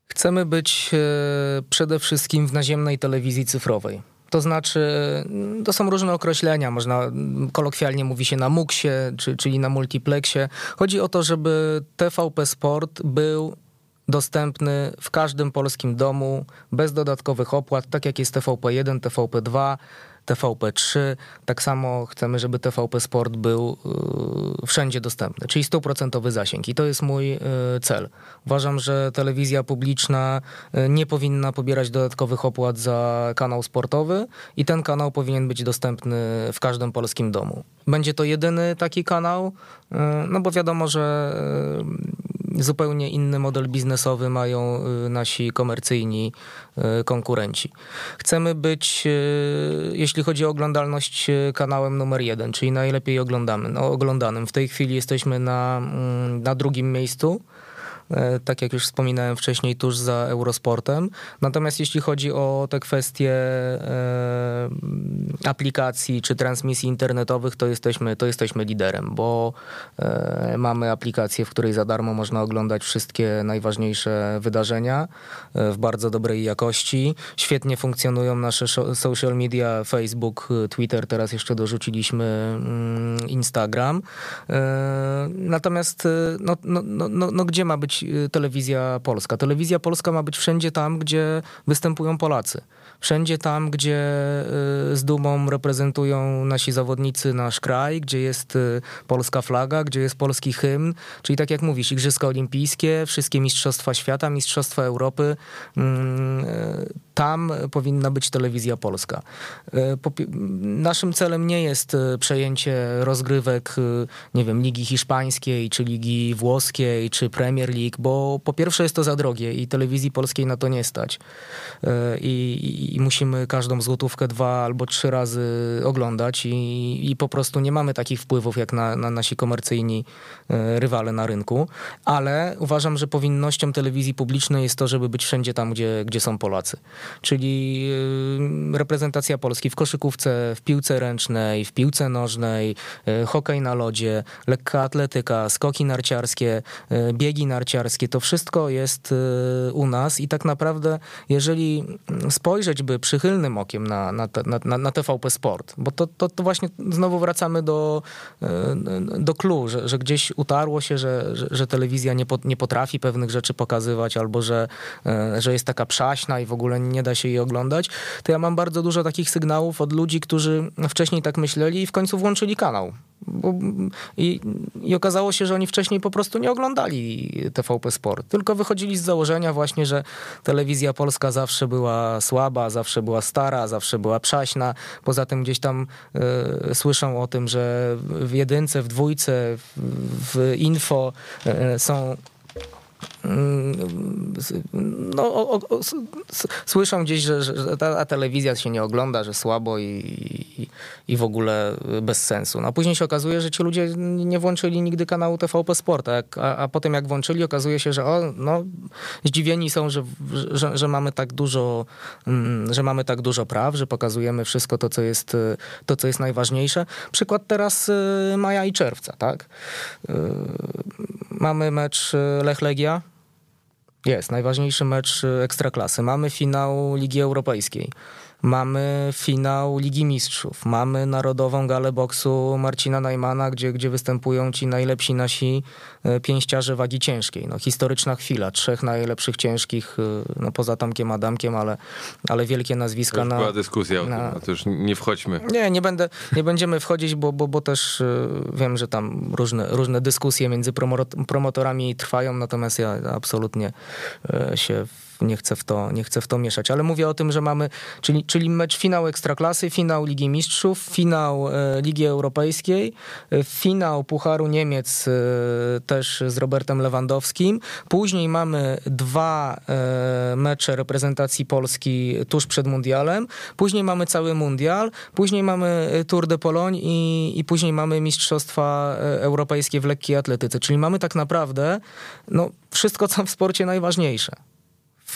Chcemy być przede wszystkim w naziemnej telewizji cyfrowej. To znaczy, to są różne określenia, można kolokwialnie mówi się na muksie, czy, czyli na multiplexie. Chodzi o to, żeby TVP Sport był dostępny w każdym polskim domu, bez dodatkowych opłat, tak jak jest TVP1, TVP2, TVP3. Tak samo chcemy, żeby TVP Sport był y, wszędzie dostępny, czyli stuprocentowy zasięg. I to jest mój y, cel. Uważam, że telewizja publiczna y, nie powinna pobierać dodatkowych opłat za kanał sportowy i ten kanał powinien być dostępny w każdym polskim domu. Będzie to jedyny taki kanał, no bo wiadomo, że zupełnie inny model biznesowy mają y, nasi komercyjni y, konkurenci. Chcemy być, jeśli chodzi o oglądalność, kanałem numer jeden, czyli najlepiej oglądamy, no, oglądanym. W tej chwili jesteśmy na, mm, na drugim miejscu. E, tak jak już wspominałem wcześniej, tuż za Eurosportem. Natomiast jeśli chodzi o te kwestie e, aplikacji czy transmisji internetowych, to jesteśmy, to jesteśmy liderem, bo e, mamy aplikację, w której za darmo można oglądać wszystkie najważniejsze wydarzenia w bardzo dobrej jakości. Świetnie funkcjonują nasze social media, Facebook, Twitter, teraz jeszcze dorzuciliśmy mm, Instagram. Natomiast no, no, no, no, no gdzie ma być y, telewizja polska. Telewizja polska ma być wszędzie tam, gdzie występują Polacy. Wszędzie tam, gdzie y, z dumą reprezentują nasi zawodnicy nasz kraj, gdzie jest y, polska flaga, gdzie jest polski hymn, czyli tak jak mówisz, Igrzyska Olimpijskie, wszystkie Mistrzostwa Świata, Mistrzostwa Europy. Tam powinna być telewizja polska. Naszym celem nie jest przejęcie rozgrywek, nie wiem, Ligi Hiszpańskiej, czy Ligi Włoskiej, czy Premier League, bo po pierwsze jest to za drogie i telewizji polskiej na to nie stać. I, i musimy każdą złotówkę dwa albo trzy razy oglądać i, i po prostu nie mamy takich wpływów jak na, na nasi komercyjni e, rywale na rynku, ale uważam, że powinnością telewizji publicznej jest to, żeby być wszędzie tam, gdzie, gdzie są Polacy. Czyli e, reprezentacja Polski w koszykówce, w piłce ręcznej, w piłce nożnej, e, hokej na lodzie, lekka atletyka, skoki narciarskie, biegi narciarskie, to wszystko jest u nas i tak naprawdę, jeżeli spojrzeć choćby przychylnym okiem na, na, na, na TVP Sport, bo to, to, to właśnie znowu wracamy do, do clue, że, że gdzieś utarło się, że, że, że telewizja nie, po, nie potrafi pewnych rzeczy pokazywać, albo że, że jest taka przaśna i w ogóle nie da się jej oglądać, to ja mam bardzo dużo takich sygnałów od ludzi, którzy wcześniej tak myśleli i w końcu włączyli kanał. Bo, i, I okazało się, że oni wcześniej po prostu nie oglądali TVP Sport, tylko wychodzili z założenia właśnie, że telewizja polska zawsze była słaba, zawsze była stara, zawsze była przaśna. Poza tym gdzieś tam y, słyszą o tym, że w jedynce, w dwójce, w, w info y, są no, o, o, słyszą gdzieś, że, że ta telewizja się nie ogląda, że słabo i, i, w ogóle bez sensu. No, a później się okazuje, że ci ludzie nie włączyli nigdy kanału TVP Sport, a, a, potem jak włączyli, okazuje się, że o, no, zdziwieni są, że, że, że, mamy tak dużo, mm, że mamy tak dużo praw, że pokazujemy wszystko to, co jest, to, co jest najważniejsze. Przykład teraz y, maja i czerwca, tak? Y, mamy mecz y, Lech Legia, jest, najważniejszy mecz y, Ekstraklasy. Mamy finał Ligi Europejskiej. Mamy finał Ligi Mistrzów, mamy Narodową Galę Boksu Marcina Najmana, gdzie, gdzie występują ci najlepsi nasi e, pięściarze wagi ciężkiej. No, historyczna chwila, trzech najlepszych ciężkich, e, no, poza Tomkiem Adamkiem, ale, ale wielkie nazwiska. To już na, była dyskusja o na, tym, to już nie wchodźmy. Nie, nie, będę, nie będziemy wchodzić, bo, bo, bo też e, wiem, że tam różne, różne dyskusje między promotorami trwają, natomiast ja absolutnie się nie chcę w to, nie chcę w to mieszać. Ale mówię o tym, że mamy, czyli, czyli mecz finał Ekstraklasy, finał Ligi Mistrzów, finał e, Ligi Europejskiej, e, finał Pucharu Niemiec e, też z Robertem Lewandowskim. Później mamy dwa mecze reprezentacji Polski tuż przed mundialem. Później mamy cały mundial. Później mamy Tour de Pologne i, i później mamy Mistrzostwa Europejskie w lekkiej atletyce. Czyli mamy tak naprawdę no, wszystko, co w sporcie najważniejsze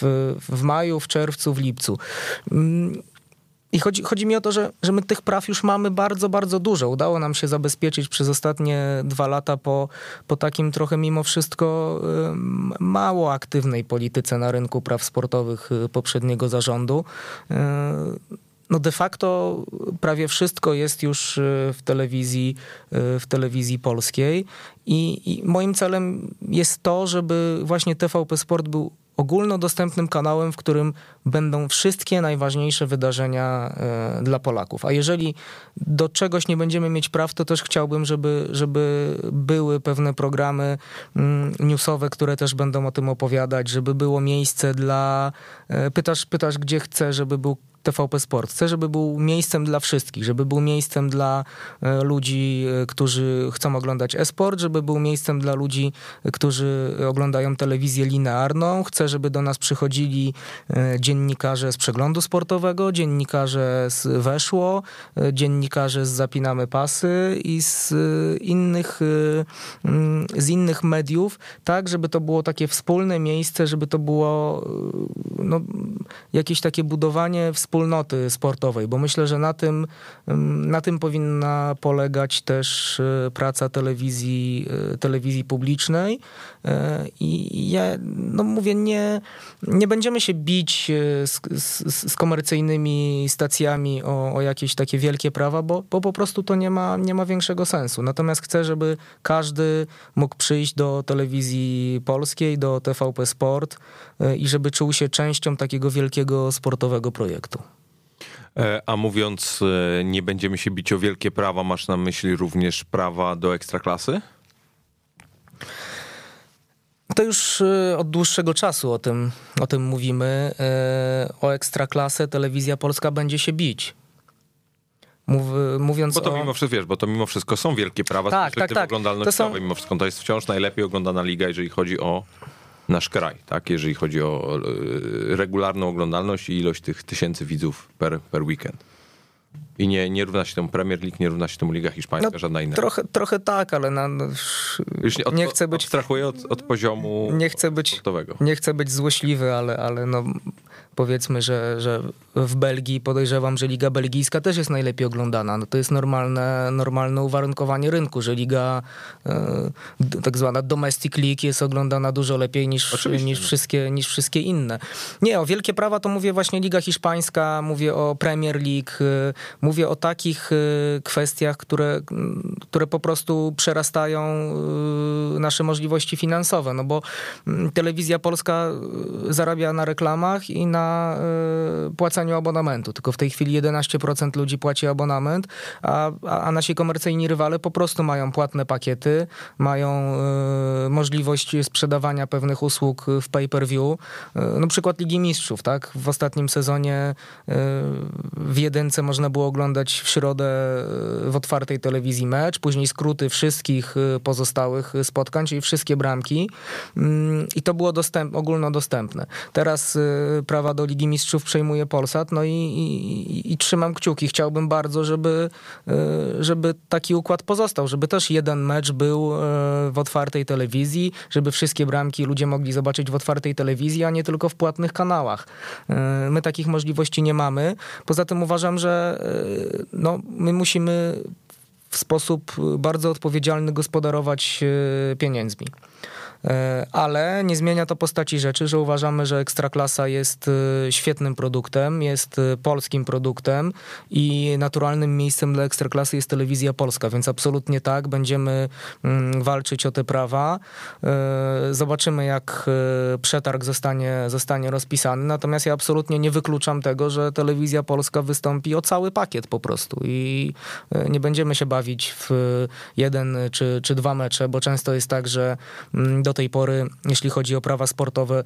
w, w maju, w czerwcu, w lipcu. Mm, I chodzi, chodzi mi o to, że, że my tych praw już mamy bardzo, bardzo dużo. Udało nam się zabezpieczyć przez ostatnie dwa lata po, po takim trochę mimo wszystko mało aktywnej polityce na rynku praw sportowych y, poprzedniego zarządu. Y, no de facto prawie wszystko jest już y, w telewizji, w telewizji polskiej I, i moim celem jest to, żeby właśnie TVP Sport był ogólnodostępnym kanałem, w którym będą wszystkie najważniejsze wydarzenia e, dla Polaków. A jeżeli do czegoś nie będziemy mieć praw, to też chciałbym, żeby, żeby były pewne programy mm, newsowe, które też będą o tym opowiadać, żeby było miejsce dla. E, pytasz, pytasz gdzie chcę, żeby był TVP Sport. Chcę, żeby był miejscem dla wszystkich, żeby był miejscem dla e, ludzi, e, którzy chcą oglądać e-sport, żeby był miejscem dla ludzi, e, którzy oglądają telewizję linearną. Chcę, żeby do nas przychodzili dziennikarze z przeglądu sportowego, dziennikarze z Weszło, dziennikarze z Zapinamy Pasy i z innych, mm, z innych mediów, tak, żeby to było takie wspólne miejsce, żeby to było no, jakieś takie budowanie wspólne wspólnoty sportowej, bo myślę, że na tym, mm, na tym powinna polegać też e, praca telewizji, e, telewizji publicznej. E, I ja no mówię, nie, nie będziemy się bić z, z, z komercyjnymi stacjami o, o, jakieś takie wielkie prawa, bo, bo po prostu to nie ma, nie ma większego sensu. Natomiast chcę, żeby każdy mógł przyjść do telewizji polskiej, do TVP Sport i żeby czuł się częścią takiego wielkiego sportowego projektu. E, a mówiąc, e, nie będziemy się bić o wielkie prawa, masz na myśli również prawa do ekstraklasy? To już e, od dłuższego czasu o tym, o tym mówimy. O ekstraklasę telewizja polska będzie się bić. Mów, mówiąc bo to o... mimo wszystko, wiesz, bo to mimo wszystko są wielkie prawa tak, z perspektywy tak, tak. Są... Mimo wszystko to jest wciąż najlepiej oglądana liga, jeżeli chodzi o nasz kraj, tak? jeżeli chodzi o e, regularną oglądalność i ilość tych tysięcy widzów per, per weekend. I nie, nie równa się temu Premier League, nie równa się temu Liga Hiszpańska, no, żadna inna. Trochę, trochę tak, ale na, no, Już nie, od, nie chcę być... Abstrahuję od, od poziomu nie chcę być, sportowego. Nie chcę być złośliwy, ale, ale no, powiedzmy, że, że w Belgii podejrzewam, że Liga Belgijska też jest najlepiej oglądana. No to jest normalne, normalne uwarunkowanie rynku, że Liga e, tak zwana domestic league jest oglądana dużo lepiej niż, niż, no. wszystkie, niż wszystkie inne. Nie, o wielkie prawa to mówię właśnie Liga Hiszpańska, mówię o Premier League, mówię o takich e, kwestiach, które, które po prostu przerastają nasze możliwości finansowe, no bo mm, telewizja polska zarabia na reklamach i na Y, płaceniu abonamentu. Tylko w tej chwili 11% ludzi płaci abonament, a, a nasi komercyjni rywale po prostu mają płatne pakiety, mają y, możliwość sprzedawania pewnych usług w pay-per-view. Y, no przykład Ligi Mistrzów, tak? W ostatnim sezonie w jedynce można było oglądać w środę w otwartej telewizji mecz, później skróty wszystkich pozostałych spotkań, czyli wszystkie bramki mm, i to było dostęp, ogólnodostępne. Teraz prawa do Ligi Mistrzów przejmuje Polsat, no i, i, i, trzymam kciuki. Chciałbym bardzo, żeby, e, żeby taki układ pozostał, żeby też jeden mecz był e, w otwartej telewizji, żeby wszystkie bramki ludzie mogli zobaczyć w otwartej telewizji, a nie tylko w płatnych kanałach. E, my takich możliwości nie mamy. Poza tym uważam, że no, my musimy w sposób bardzo odpowiedzialny gospodarować pieniędzmi. E, ale nie zmienia to postaci rzeczy, że uważamy, że Ekstraklasa jest e, świetnym produktem, jest e, polskim produktem i naturalnym miejscem dla Ekstraklasy jest telewizja polska, więc absolutnie tak, będziemy mm, walczyć o te prawa. Zobaczymy, jak przetarg zostanie, zostanie rozpisany, natomiast ja absolutnie nie wykluczam tego, że telewizja polska wystąpi o cały pakiet po prostu i nie będziemy się bawić w jeden czy, czy dwa mecze, bo często jest tak, że mm, do do tej pory, jeśli chodzi o prawa sportowe,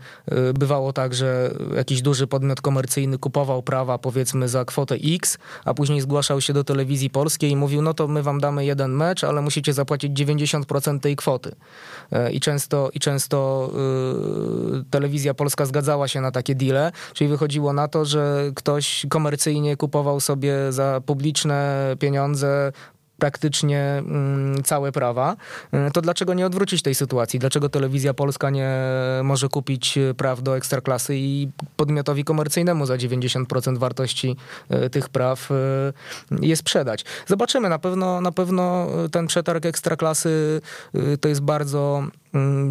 y, bywało tak, że jakiś duży podmiot komercyjny kupował prawa powiedzmy za kwotę X, a później zgłaszał się do telewizji polskiej i mówił, no to my wam damy jeden mecz, ale musicie zapłacić 90% tej kwoty. Y, I często, i często yy, telewizja polska zgadzała się na takie deale, czyli wychodziło na to, że ktoś komercyjnie kupował sobie za publiczne pieniądze praktycznie mm, całe prawa, y, to dlaczego nie odwrócić tej sytuacji? Dlaczego telewizja polska nie może kupić praw do ekstraklasy i podmiotowi komercyjnemu za 90% wartości y, tych praw y, je sprzedać? Zobaczymy, na pewno, na pewno ten przetarg ekstraklasy to jest bardzo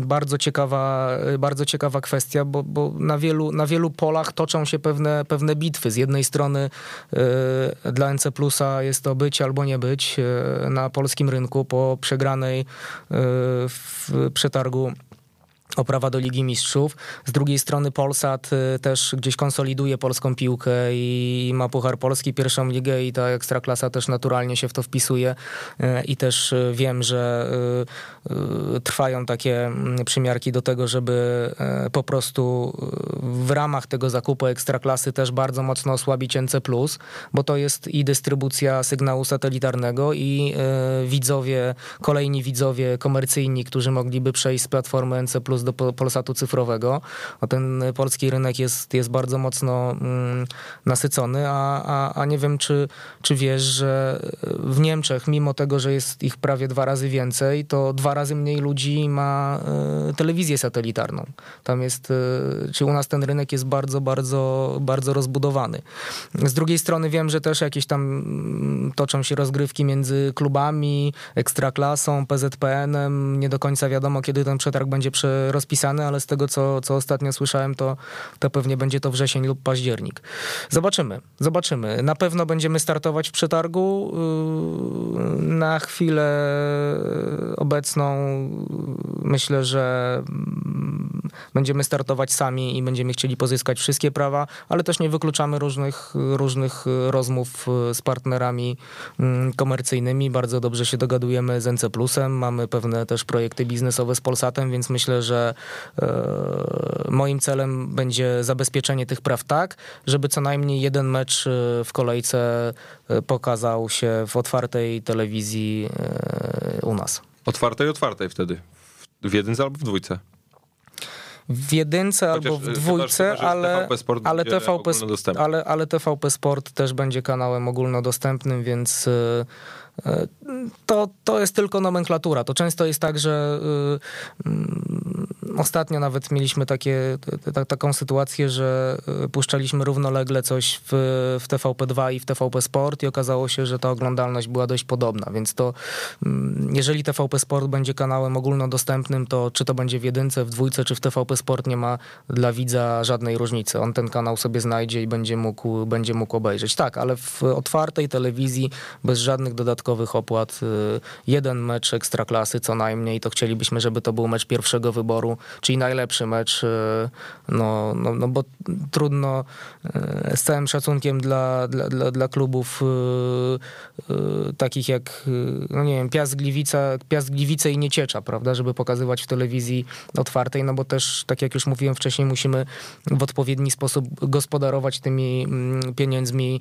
bardzo ciekawa, bardzo ciekawa kwestia, bo, bo na, wielu, na wielu polach toczą się pewne, pewne bitwy. Z jednej strony y, dla NC Plusa jest to być albo nie być y, na polskim rynku po przegranej y, w przetargu o prawa do Ligi Mistrzów. Z drugiej strony Polsat y, też gdzieś konsoliduje polską piłkę i ma Puchar Polski, pierwszą ligę i ta Ekstraklasa też naturalnie się w to wpisuje y, i też y, wiem, że trwają takie mm, przymiarki do tego, żeby po prostu w ramach tego zakupu Ekstraklasy też bardzo mocno osłabić NC+, bo to jest i dystrybucja sygnału satelitarnego i widzowie, kolejni widzowie komercyjni, którzy mogliby przejść z platformy NC+, do Polsatu cyfrowego. A ten polski rynek jest, jest bardzo mocno mm, nasycony, a, a, a nie wiem, czy, czy wiesz, że w Niemczech, mimo tego, że jest ich prawie dwa razy więcej, to dwa razy mniej ludzi ma y, telewizję satelitarną. Tam jest, y, czy u nas ten rynek jest bardzo, bardzo, bardzo rozbudowany. Z drugiej strony wiem, że też jakieś tam mm, toczą się rozgrywki między klubami, ekstraklasą, PZPN-em. Nie do końca wiadomo, kiedy ten przetarg będzie rozpisany, ale z tego, co, co ostatnio słyszałem, to, to pewnie będzie to wrzesień lub październik. Zobaczymy, zobaczymy. Na pewno będziemy startować w przetargu. Y, na chwilę obecną myślę, że mm, będziemy startować sami i będziemy chcieli pozyskać wszystkie prawa, ale też nie wykluczamy różnych, różnych rozmów z partnerami mm, komercyjnymi. Bardzo dobrze się dogadujemy z NC. Mamy pewne też projekty biznesowe z Polsatem, więc myślę, że e, moim celem będzie zabezpieczenie tych praw tak, żeby co najmniej jeden mecz e, w kolejce e, pokazał się w otwartej telewizji u nas. Otwartej, otwartej wtedy. W jedynce albo w dwójce? w jedynce Chociaż, albo w dwójce, chyba, ale, TVP Sport ale, TVP, ale, ale TVP Sport też będzie kanałem ogólnodostępnym, więc to, to jest tylko nomenklatura. To często jest tak, że y, mm, ostatnio nawet mieliśmy takie, ta, taką sytuację, że y, puszczaliśmy równolegle coś w, w TVP2 i w TVP Sport i okazało się, że ta oglądalność była dość podobna, więc to mm, jeżeli TVP Sport będzie kanałem ogólnodostępnym, to czy to będzie w jedynce, w dwójce, czy w TVP Sport nie ma dla widza żadnej różnicy. On ten kanał sobie znajdzie i będzie mógł, będzie mógł obejrzeć. Tak, ale w otwartej telewizji bez żadnych dodatkowych opłat. Y, jeden mecz ekstraklasy co najmniej, to chcielibyśmy, żeby to był mecz pierwszego wyboru, czyli najlepszy mecz, y, no, no, no bo trudno y, z całym szacunkiem dla, dla, dla, dla klubów takich jak, no nie wiem, Piast Gliwica, Piast Gliwice i Nieciecza, prawda, żeby pokazywać w telewizji otwartej, no bo też, tak jak już mówiłem wcześniej, musimy w odpowiedni sposób gospodarować tymi mm, pieniędzmi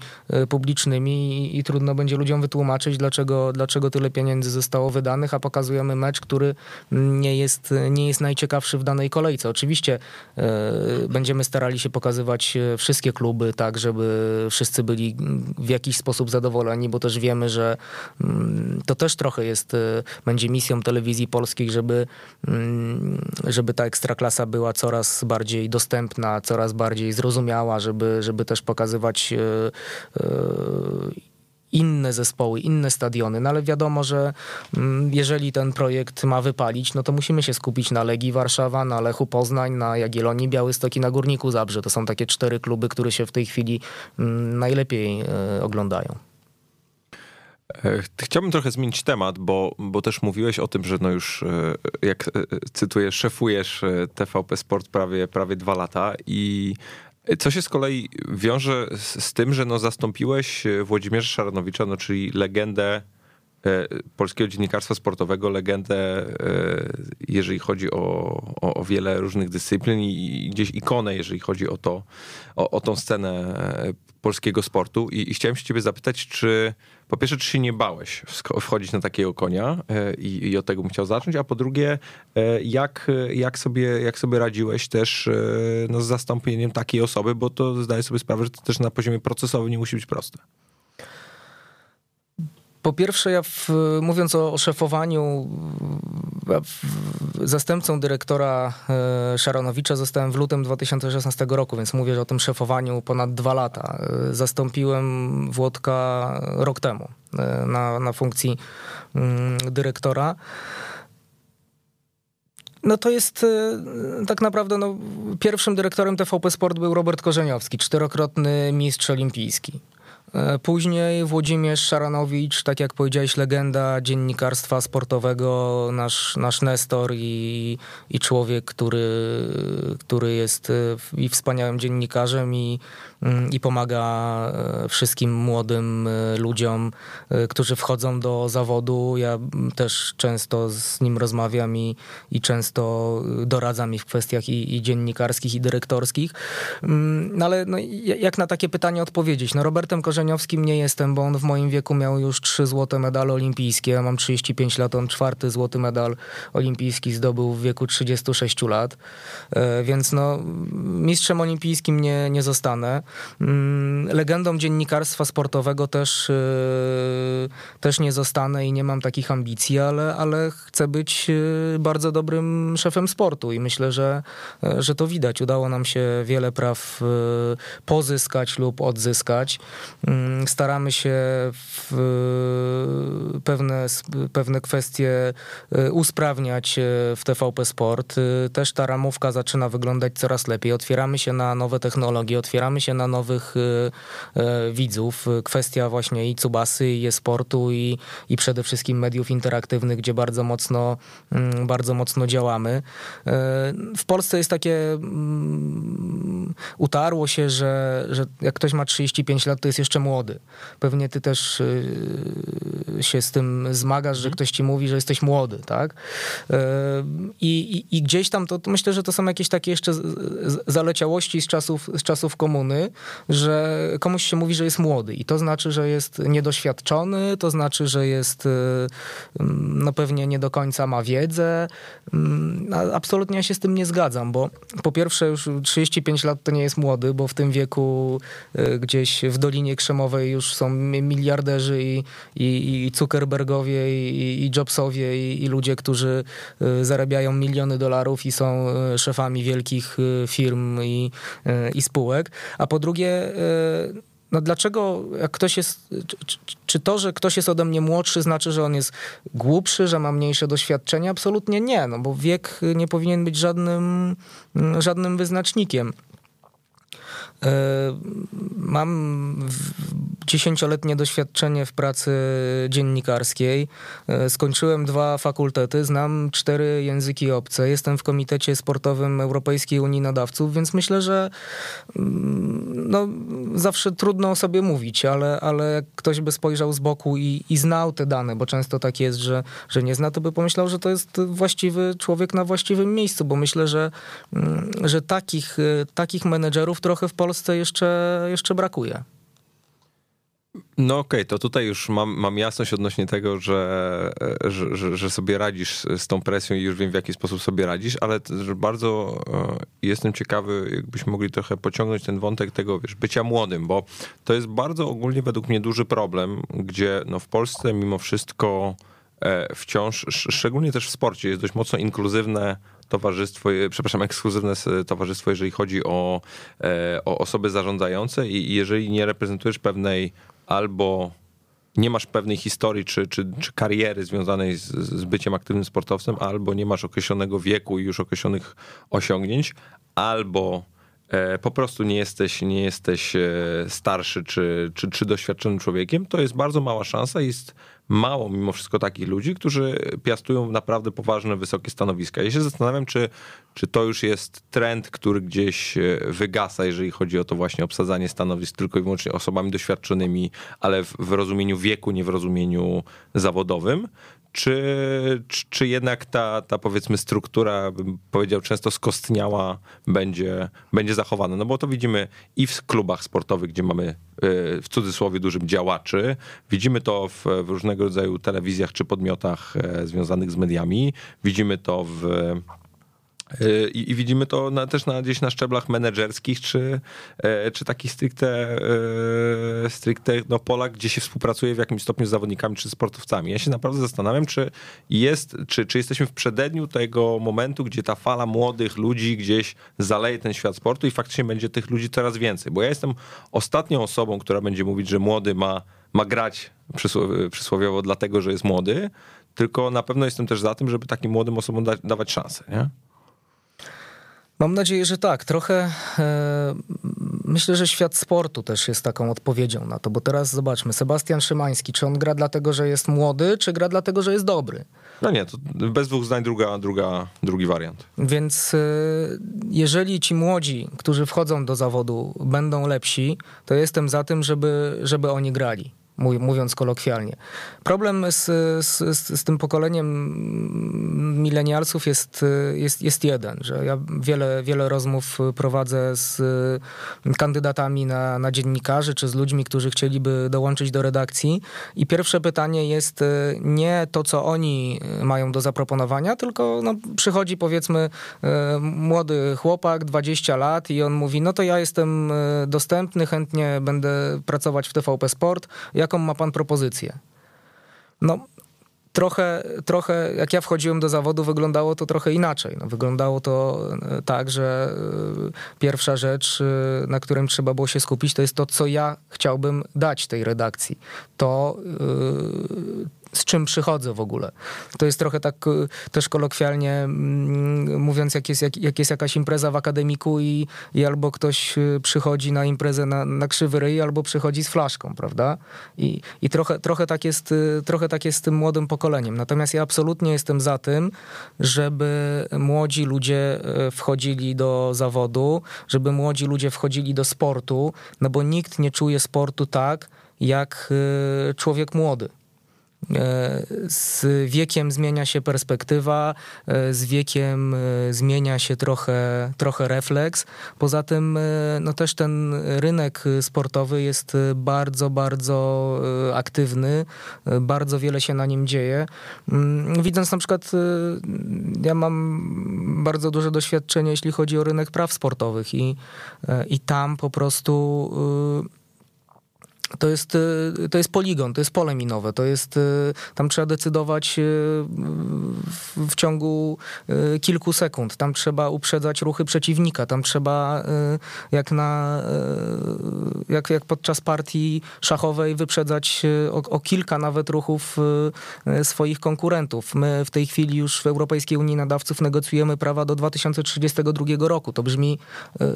publicznymi i, i trudno będzie ludziom wytłumaczyć, dlaczego, dlaczego tyle pieniędzy zostało wydanych, a pokazujemy mecz, który nie jest, nie jest najciekawszy w danej kolejce. Oczywiście e, będziemy starali się pokazywać e, wszystkie kluby tak, żeby wszyscy byli w jakiś sposób zadowoleni, bo też wiemy, że mm, to też trochę jest, e, będzie misją telewizji polskiej, żeby, mm, żeby ta ekstraklasa była coraz bardziej dostępna, coraz bardziej zrozumiała, żeby, żeby też pokazywać inne zespoły, inne stadiony, no ale wiadomo, że mm, jeżeli ten projekt ma wypalić, no to musimy się skupić na Legii Warszawa, na Lechu Poznań, na Jagiellonii Białystok i na Górniku Zabrze. To są takie cztery kluby, które się w tej chwili mm, najlepiej e, oglądają. E, chciałbym trochę zmienić temat, bo, bo też mówiłeś o tym, że no już, e, jak cytuję, szefujesz TVP Sport prawie, prawie dwa lata i co się z kolei wiąże z, tym, że no zastąpiłeś e, Włodzimierza Szaranowicza, no czyli legendę e, polskiego dziennikarstwa sportowego, legendę, e, jeżeli chodzi o, o, o, wiele różnych dyscyplin i gdzieś ikonę, jeżeli chodzi o to, o, o tą scenę polskiego sportu. I, I, chciałem się ciebie zapytać, czy po pierwsze, czy się nie bałeś wchodzić na takiego konia e, i, i od tego bym chciał zacząć, a po drugie, e, jak, jak, sobie, jak sobie radziłeś też e, no, z zastąpieniem takiej osoby, bo to zdaję sobie sprawę, że to też na poziomie procesowym nie musi być proste. Po pierwsze, ja w, mówiąc o, o szefowaniu, zastępcą dyrektora e, Szaronowicza zostałem w lutym 2016 roku, więc mówię o tym szefowaniu ponad dwa lata. E, zastąpiłem Włodka rok temu e, na, na funkcji mm, dyrektora. No to jest tak naprawdę no, pierwszym dyrektorem TVP Sport był Robert Korzeniowski, czterokrotny mistrz olimpijski. E, później Włodzimierz Szaranowicz, tak jak powiedziałeś, legenda dziennikarstwa sportowego, nasz, nasz Nestor i, i człowiek, który, który jest e, i wspaniałym dziennikarzem i, i pomaga e, wszystkim młodym ludziom, którzy wchodzą do zawodu. Ja też często z nim rozmawiam i, i często doradzam mi w kwestiach i, i dziennikarskich, i dyrektorskich. Mm, no ale no, jak na takie pytanie odpowiedzieć? No Robertem Korzeniowskim nie jestem, bo on w moim wieku miał już trzy złote medale olimpijskie. Ja mam 35 lat, on czwarty złoty medal olimpijski zdobył w wieku 36 lat. E, więc no, mistrzem olimpijskim nie, nie zostanę. Mm, legendą dziennikarstwa sportowego też, e, też nie zostanę i nie mam takich ambicji, ale, ale chcę być e, bardzo dobrym szefem sportu i myślę, że, że to widać. Udało nam się wiele praw pozyskać lub odzyskać. Mm, staramy się pewne, pewne kwestie usprawniać w TVP Sport. Też ta ramówka zaczyna wyglądać coraz lepiej. Otwieramy się na nowe technologie, otwieramy się na nowych y, y, widzów. Kwestia właśnie i Cubasy, i e-sportu, i, i przede wszystkim mediów interaktywnych, gdzie bardzo mocno, mm, bardzo mocno działamy. Y, w Polsce jest takie, mm, utarło się, że, że jak ktoś ma 35 lat, to jest jeszcze młody. Pewnie ty też się z tym zmagasz, że mhm. ktoś ci mówi, że jesteś młody, tak? I, i, i gdzieś tam to, to myślę, że to są jakieś takie jeszcze zaleciałości z czasów, z czasów komuny, że komuś się mówi, że jest młody i to znaczy, że jest niedoświadczony, to znaczy, że jest y, mm, no pewnie nie do końca ma wiedzę. Mm, absolutnie ja się z tym nie zgadzam, bo po pierwsze już 35 lat to nie jest młody, bo w tym wieku y, gdzieś w Dolinie Krzemowej już są miliarderzy i, i, i Zuckerbergowie i, i Jobsowie i, i ludzie, którzy y, zarabiają miliony dolarów i są szefami wielkich firm i, i spółek. A po drugie, y, no dlaczego jak ktoś jest, czy, to, że ktoś jest ode mnie młodszy, znaczy, że on jest głupszy, że ma mniejsze doświadczenie? Absolutnie nie, no bo wiek nie powinien być żadnym, żadnym wyznacznikiem. Mam dziesięcioletnie doświadczenie w pracy dziennikarskiej. E, skończyłem dwa fakultety, znam cztery języki obce. Jestem w Komitecie Sportowym Europejskiej Unii Nadawców, więc myślę, że mm, no, zawsze trudno o sobie mówić, ale, ale jak ktoś by spojrzał z boku i, i znał te dane, bo często tak jest, że, że nie zna, to by pomyślał, że to jest właściwy człowiek na właściwym miejscu, bo myślę, że, mm, że takich, e, takich menedżerów trochę w Polsce jeszcze, jeszcze brakuje. No okej, okay, to tutaj już mam, mam jasność odnośnie tego, że, że, że, że, sobie radzisz z tą presją i już wiem w jaki sposób sobie radzisz, ale bardzo e, jestem ciekawy, jakbyśmy mogli trochę pociągnąć ten wątek tego, wiesz, bycia młodym, bo to jest bardzo ogólnie według mnie duży problem, gdzie no w Polsce mimo wszystko wciąż, szczególnie też w sporcie, jest dość mocno inkluzywne towarzystwo, e, przepraszam, ekskluzywne towarzystwo, jeżeli chodzi o, o osoby zarządzające i jeżeli nie reprezentujesz pewnej albo nie masz pewnej historii czy, czy, czy kariery związanej z, z byciem aktywnym sportowcem, albo nie masz określonego wieku i już określonych osiągnięć, albo e, po prostu nie jesteś, nie jesteś e, starszy czy, czy, czy doświadczonym człowiekiem, to jest bardzo mała szansa. Jest mało mimo wszystko takich ludzi, którzy piastują naprawdę poważne, wysokie stanowiska. Ja się zastanawiam, czy, czy to już jest trend, który gdzieś e, wygasa, jeżeli chodzi o to właśnie obsadzanie stanowisk tylko i wyłącznie osobami doświadczonymi, ale w, w rozumieniu wieku, nie w rozumieniu zawodowym, czy, czy, czy, jednak ta, ta powiedzmy struktura, bym powiedział, często skostniała, będzie, będzie zachowana? No bo to widzimy i w klubach sportowych, gdzie mamy e, w cudzysłowie dużym działaczy, widzimy to w, w różnego rodzaju telewizjach czy podmiotach e, związanych z mediami, widzimy to w i, I, widzimy to na, też na, gdzieś na szczeblach menedżerskich, czy, e, czy takich stricte, e, stricte no, polach, gdzie się współpracuje w jakimś stopniu z zawodnikami czy sportowcami. Ja się naprawdę zastanawiam, czy jest, czy, czy jesteśmy w przededniu tego momentu, gdzie ta fala młodych ludzi gdzieś zaleje ten świat sportu i faktycznie będzie tych ludzi coraz więcej. Bo ja jestem ostatnią osobą, która będzie mówić, że młody ma, ma grać przysłowiowo dlatego, że jest młody, tylko na pewno jestem też za tym, żeby takim młodym osobom da, dawać szansę. Nie? Mam nadzieję, że tak. Trochę e, myślę, że świat sportu też jest taką odpowiedzią na to, bo teraz zobaczmy, Sebastian Szymański, czy on gra dlatego, że jest młody, czy gra dlatego, że jest dobry? No nie, to bez dwóch zdań druga, druga, drugi wariant. Więc e, jeżeli ci młodzi, którzy wchodzą do zawodu, będą lepsi, to jestem za tym, żeby, żeby oni grali mówiąc kolokwialnie. Problem z, z, z, tym pokoleniem milenialsów jest, jest, jest jeden, że ja wiele, wiele rozmów prowadzę z kandydatami na, na dziennikarzy, czy z ludźmi, którzy chcieliby dołączyć do redakcji i pierwsze pytanie jest nie to, co oni mają do zaproponowania, tylko no, przychodzi powiedzmy młody chłopak, 20 lat i on mówi, no to ja jestem dostępny, chętnie będę pracować w TVP Sport, jaką ma pan propozycję? No, trochę, trochę jak ja wchodziłem do zawodu, wyglądało to trochę inaczej. No, wyglądało to e, tak, że e, pierwsza rzecz, e, na którym trzeba było się skupić, to jest to, co ja chciałbym dać tej redakcji. To z czym przychodzę w ogóle. To jest trochę tak y, też kolokwialnie mm, mówiąc, jak jest, jak, jak jest jakaś impreza w akademiku i, i albo ktoś y, przychodzi na imprezę na, na krzywy ryj, albo przychodzi z flaszką, prawda? I, i trochę, trochę, tak jest, y, trochę tak jest z tym młodym pokoleniem. Natomiast ja absolutnie jestem za tym, żeby młodzi ludzie wchodzili do zawodu, żeby młodzi ludzie wchodzili do sportu, no bo nikt nie czuje sportu tak, jak człowiek młody. E, z wiekiem zmienia się perspektywa, e, z wiekiem e, zmienia się trochę, trochę refleks. Poza tym no też ten rynek sportowy jest bardzo, bardzo aktywny, bardzo wiele się na nim dzieje. Mm, widząc na przykład, ja mam bardzo duże doświadczenie, jeśli chodzi o rynek praw sportowych i, i tam po prostu to jest, y, to jest poligon, to jest pole minowe, to jest, y, tam trzeba decydować y, w ciągu kilku sekund, tam trzeba uprzedzać ruchy przeciwnika, tam trzeba jak na, jak, jak podczas partii szachowej wyprzedzać o, o kilka nawet ruchów swoich konkurentów. My w tej chwili już w Europejskiej Unii Nadawców negocjujemy prawa do 2032 roku. To brzmi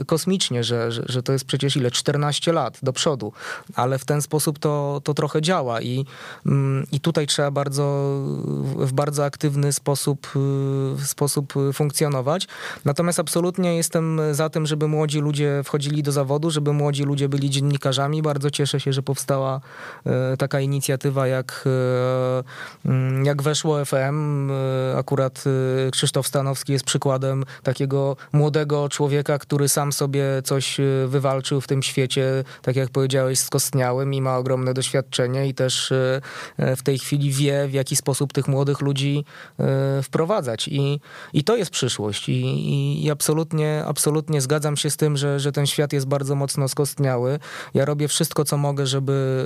kosmicznie, że, że, że to jest przecież ile? 14 lat do przodu, ale w ten sposób to, to trochę działa i, mm, i tutaj trzeba bardzo, w bardzo aktywny sposób, y, sposób funkcjonować. Natomiast absolutnie jestem za tym, żeby młodzi ludzie wchodzili do zawodu, żeby młodzi ludzie byli dziennikarzami. Bardzo cieszę się, że powstała y, taka inicjatywa jak, y, mm, jak weszło FM. Akurat Krzysztof Stanowski jest przykładem takiego młodego człowieka, który sam sobie coś wywalczył w tym świecie, tak jak powiedziałeś, skostniały wspaniałym i ma ogromne doświadczenie i też e, e, w tej chwili wie, w jaki sposób tych młodych ludzi e, wprowadzać. I, i to jest przyszłość. I, i absolutnie, absolutnie zgadzam się z tym, że, że ten świat jest bardzo mocno skostniały. Ja robię wszystko, co mogę, żeby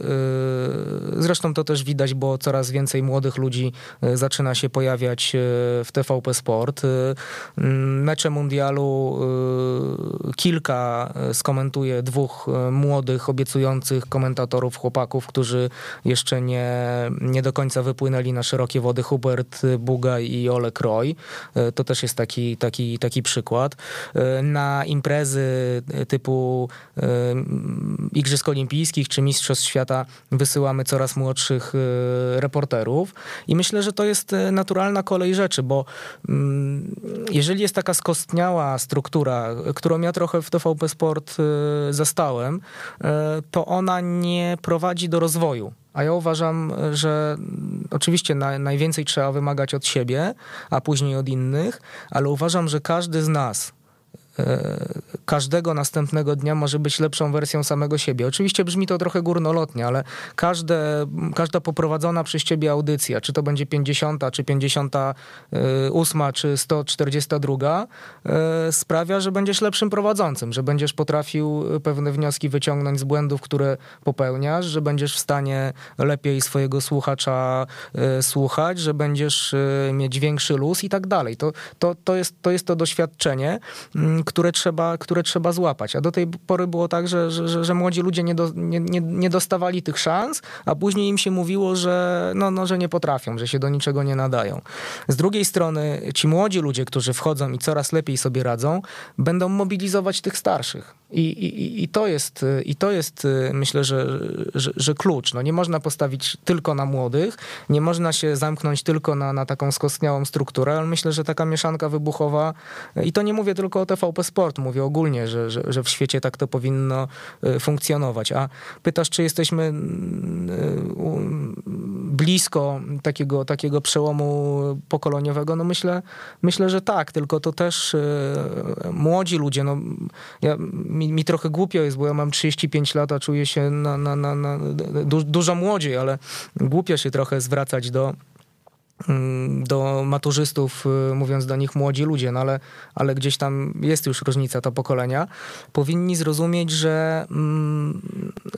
zresztą to też widać, bo coraz więcej młodych ludzi zaczyna się pojawiać w TVP Sport. Mecze mundialu kilka skomentuje dwóch młodych, obiecujących komentatorów komentatorów, chłopaków, którzy jeszcze nie, nie do końca wypłynęli na szerokie wody, Hubert Buga i Olek Roy. E, to też jest taki, taki, taki przykład. E, na imprezy typu e, Igrzysk Olimpijskich czy Mistrzostw Świata wysyłamy coraz młodszych reporterów i myślę, że to jest naturalna kolej rzeczy, bo mm, jeżeli jest taka skostniała struktura, którą ja trochę w TVP Sport zastałem, to ona nie prowadzi do rozwoju. A ja uważam, że oczywiście na, najwięcej trzeba wymagać od siebie, a później od innych, ale uważam, że każdy z nas każdego następnego dnia może być lepszą wersją samego siebie. Oczywiście brzmi to trochę górnolotnie, ale każde, każda poprowadzona przez ciebie audycja, czy to będzie 50, czy 58, czy 142, e, sprawia, że będziesz lepszym prowadzącym, że będziesz potrafił pewne wnioski wyciągnąć z błędów, które popełniasz, że będziesz w stanie lepiej swojego słuchacza e, słuchać, że będziesz mieć większy luz i tak dalej. To, to, to, jest, to jest to doświadczenie, które trzeba, które trzeba złapać. A do tej pory było tak, że, że, że młodzi ludzie nie, do, nie, nie, nie, dostawali tych szans, a później im się mówiło, że, no, no, że nie potrafią, że się do niczego nie nadają. Z drugiej strony ci młodzi ludzie, którzy wchodzą i coraz lepiej sobie radzą, będą mobilizować tych starszych. I, i, i, to, jest, i to jest, myślę, że, że, że klucz. No nie można postawić tylko na młodych, nie można się zamknąć tylko na, na taką skostniałą strukturę, ale myślę, że taka mieszanka wybuchowa, i to nie mówię tylko o TV TVP Sport, mówię ogólnie, że, że, że w świecie tak to powinno y, funkcjonować. A pytasz, czy jesteśmy mm, y, blisko takiego, takiego przełomu pokoleniowego? No myślę, myślę, że tak, tylko to też y, młodzi ludzie, no ja, mi, mi trochę głupio jest, bo ja mam 35 lat, a czuję się na, na, na, na du, dużo młodziej, ale głupio się trochę zwracać do do maturzystów, y, mówiąc do nich młodzi ludzie, no ale, ale gdzieś tam jest już różnica ta pokolenia, powinni zrozumieć, że, mm,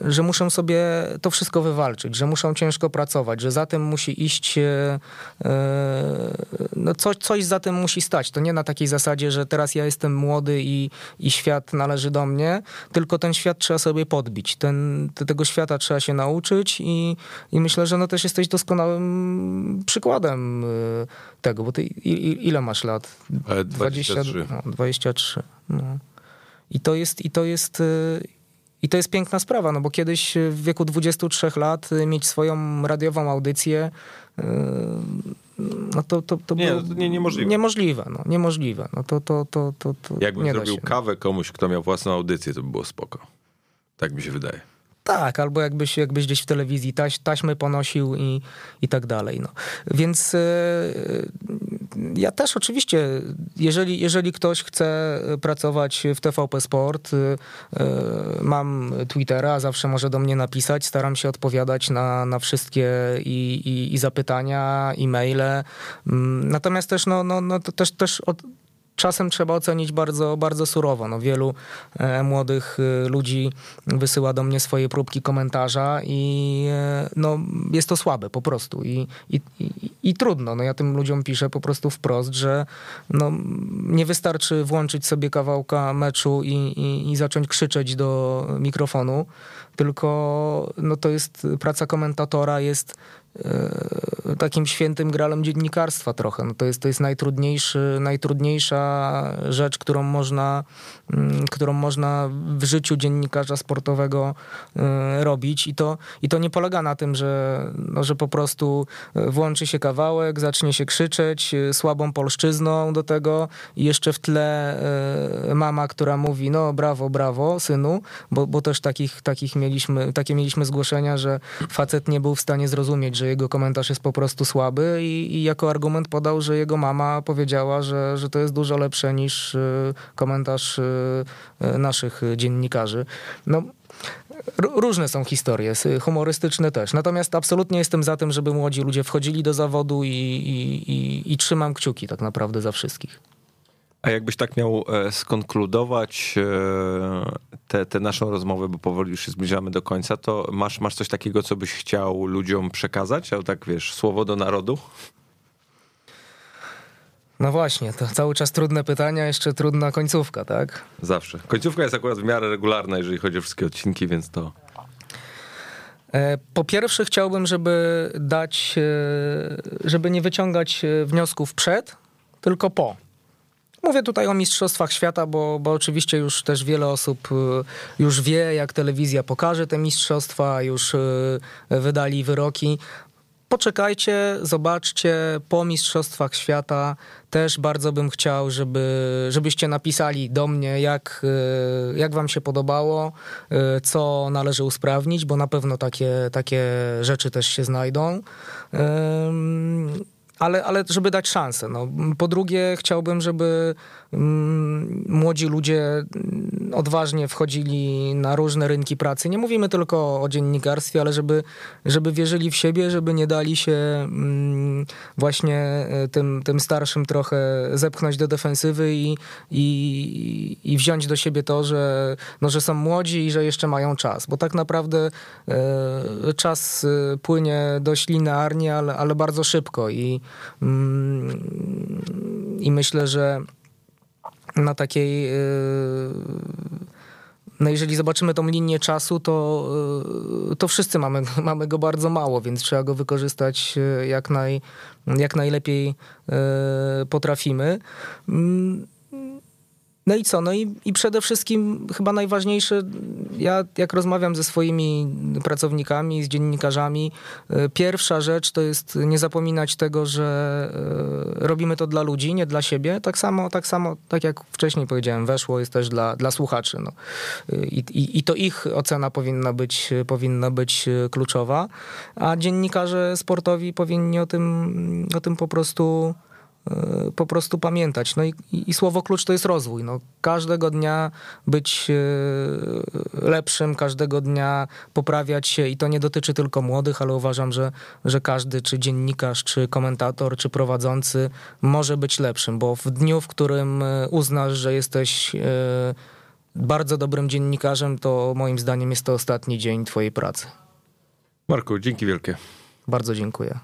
że muszą sobie to wszystko wywalczyć, że muszą ciężko pracować, że za tym musi iść, y, y, no coś, coś za tym musi stać. To nie na takiej zasadzie, że teraz ja jestem młody i, i świat należy do mnie, tylko ten świat trzeba sobie podbić. Ten, tego świata trzeba się nauczyć i, i myślę, że no też jesteś doskonałym przykładem Y, tego, bo ty ile masz lat? 23. 20, no, 23. No. I to jest, i to jest, y, i to jest piękna sprawa, no bo kiedyś w wieku 23 lat mieć swoją radiową audycję, y, no to, to, to nie, było nie, niemożliwe. Niemożliwe, no, niemożliwe. No to, to, to, to, to Jakbym nie zrobił kawę komuś, kto miał własną audycję, to by było spoko. Tak mi się wydaje. Tak, albo jakbyś, jakbyś gdzieś w telewizji taś, taśmy ponosił i, i tak dalej. No. Więc yy, ja też oczywiście, jeżeli, jeżeli ktoś chce pracować w TVP Sport, mam Twittera, zawsze może do mnie napisać, staram się odpowiadać na, na wszystkie i, i, i zapytania, e-maile. Yy, natomiast też, no, no, no, też, też od, czasem trzeba ocenić bardzo, bardzo surowo. No, wielu e, młodych e, ludzi wysyła do mnie swoje próbki komentarza i e, no, jest to słabe po prostu i, i, i, i, trudno. No, ja tym ludziom piszę po prostu wprost, że no, nie wystarczy włączyć sobie kawałka meczu i, i, i zacząć krzyczeć do mikrofonu, tylko no, to jest praca komentatora, jest takim świętym gralem dziennikarstwa trochę. No to, jest, to jest najtrudniejszy, najtrudniejsza rzecz, którą można, mm, którą można w życiu dziennikarza sportowego e, robić i to, i to nie polega na tym, że, no, że po prostu włączy się kawałek, zacznie się krzyczeć e, słabą polszczyzną do tego i jeszcze w tle mama, która mówi no brawo, brawo synu, bo, bo też takich, takich mieliśmy, takie mieliśmy zgłoszenia, że facet nie był w stanie zrozumieć, że że jego komentarz jest po prostu słaby i, i, jako argument podał, że jego mama powiedziała, że, że to jest dużo lepsze niż y, komentarz y, y, naszych dziennikarzy. No, Różne są historie, humorystyczne też. Natomiast absolutnie jestem za tym, żeby młodzi ludzie wchodzili do zawodu i, i, i, i trzymam kciuki tak naprawdę za wszystkich. A jakbyś tak miał e, skonkludować tę, te naszą rozmowę, bo powoli już się zbliżamy do końca, to masz, masz coś takiego, co byś chciał ludziom przekazać? Albo tak wiesz, słowo do narodu? No właśnie, to cały czas trudne pytania, jeszcze trudna końcówka, tak? Zawsze. Końcówka jest akurat w miarę regularna, jeżeli chodzi o wszystkie odcinki, więc to. E, po pierwsze, chciałbym, żeby dać, e, żeby nie wyciągać wniosków przed, tylko po. Mówię tutaj o Mistrzostwach Świata, bo, bo oczywiście już też wiele osób y, już wie, jak telewizja pokaże te mistrzostwa, już y, wydali wyroki. Poczekajcie, zobaczcie po Mistrzostwach Świata. Też bardzo bym chciał, żeby, żebyście napisali do mnie, jak, y, jak wam się podobało, co należy usprawnić, bo na pewno takie, takie rzeczy też się znajdą ale, ale żeby dać szansę. No. Po drugie, chciałbym, żeby młodzi ludzie mm, odważnie wchodzili na różne rynki pracy. Nie mówimy tylko o dziennikarstwie, ale żeby, żeby wierzyli w siebie, żeby nie dali się mm, właśnie e, tym, tym starszym trochę zepchnąć do defensywy i, i, i wziąć do siebie to, że, no, że są młodzi i że jeszcze mają czas. Bo tak naprawdę e, czas e, płynie dość linearnie, ale, ale bardzo szybko i Mm, I myślę, że na takiej. Y, no jeżeli zobaczymy tą linię czasu, to, y, to wszyscy mamy, mamy go bardzo mało, więc trzeba go wykorzystać y, jak, naj, jak najlepiej potrafimy. No i co? No i, i przede wszystkim chyba najważniejsze, ja jak rozmawiam ze swoimi pracownikami, z dziennikarzami, y, pierwsza rzecz to jest nie zapominać tego, że y, robimy to dla ludzi, nie dla siebie. Tak samo, tak samo, tak jak wcześniej powiedziałem, weszło jest też dla, dla słuchaczy. No. I, i, I to ich ocena powinna być, powinna być kluczowa, a dziennikarze sportowi powinni o tym, o tym po prostu po prostu pamiętać. No i, i, słowo klucz to jest rozwój. No, każdego dnia być e, lepszym, każdego dnia poprawiać się i to nie dotyczy tylko młodych, ale uważam, że, że każdy, czy dziennikarz, czy komentator, czy prowadzący może być lepszym, bo w dniu, w którym e, uznasz, że jesteś bardzo dobrym dziennikarzem, to moim zdaniem jest to ostatni dzień twojej pracy. Marku, dzięki wielkie. Bardzo dziękuję.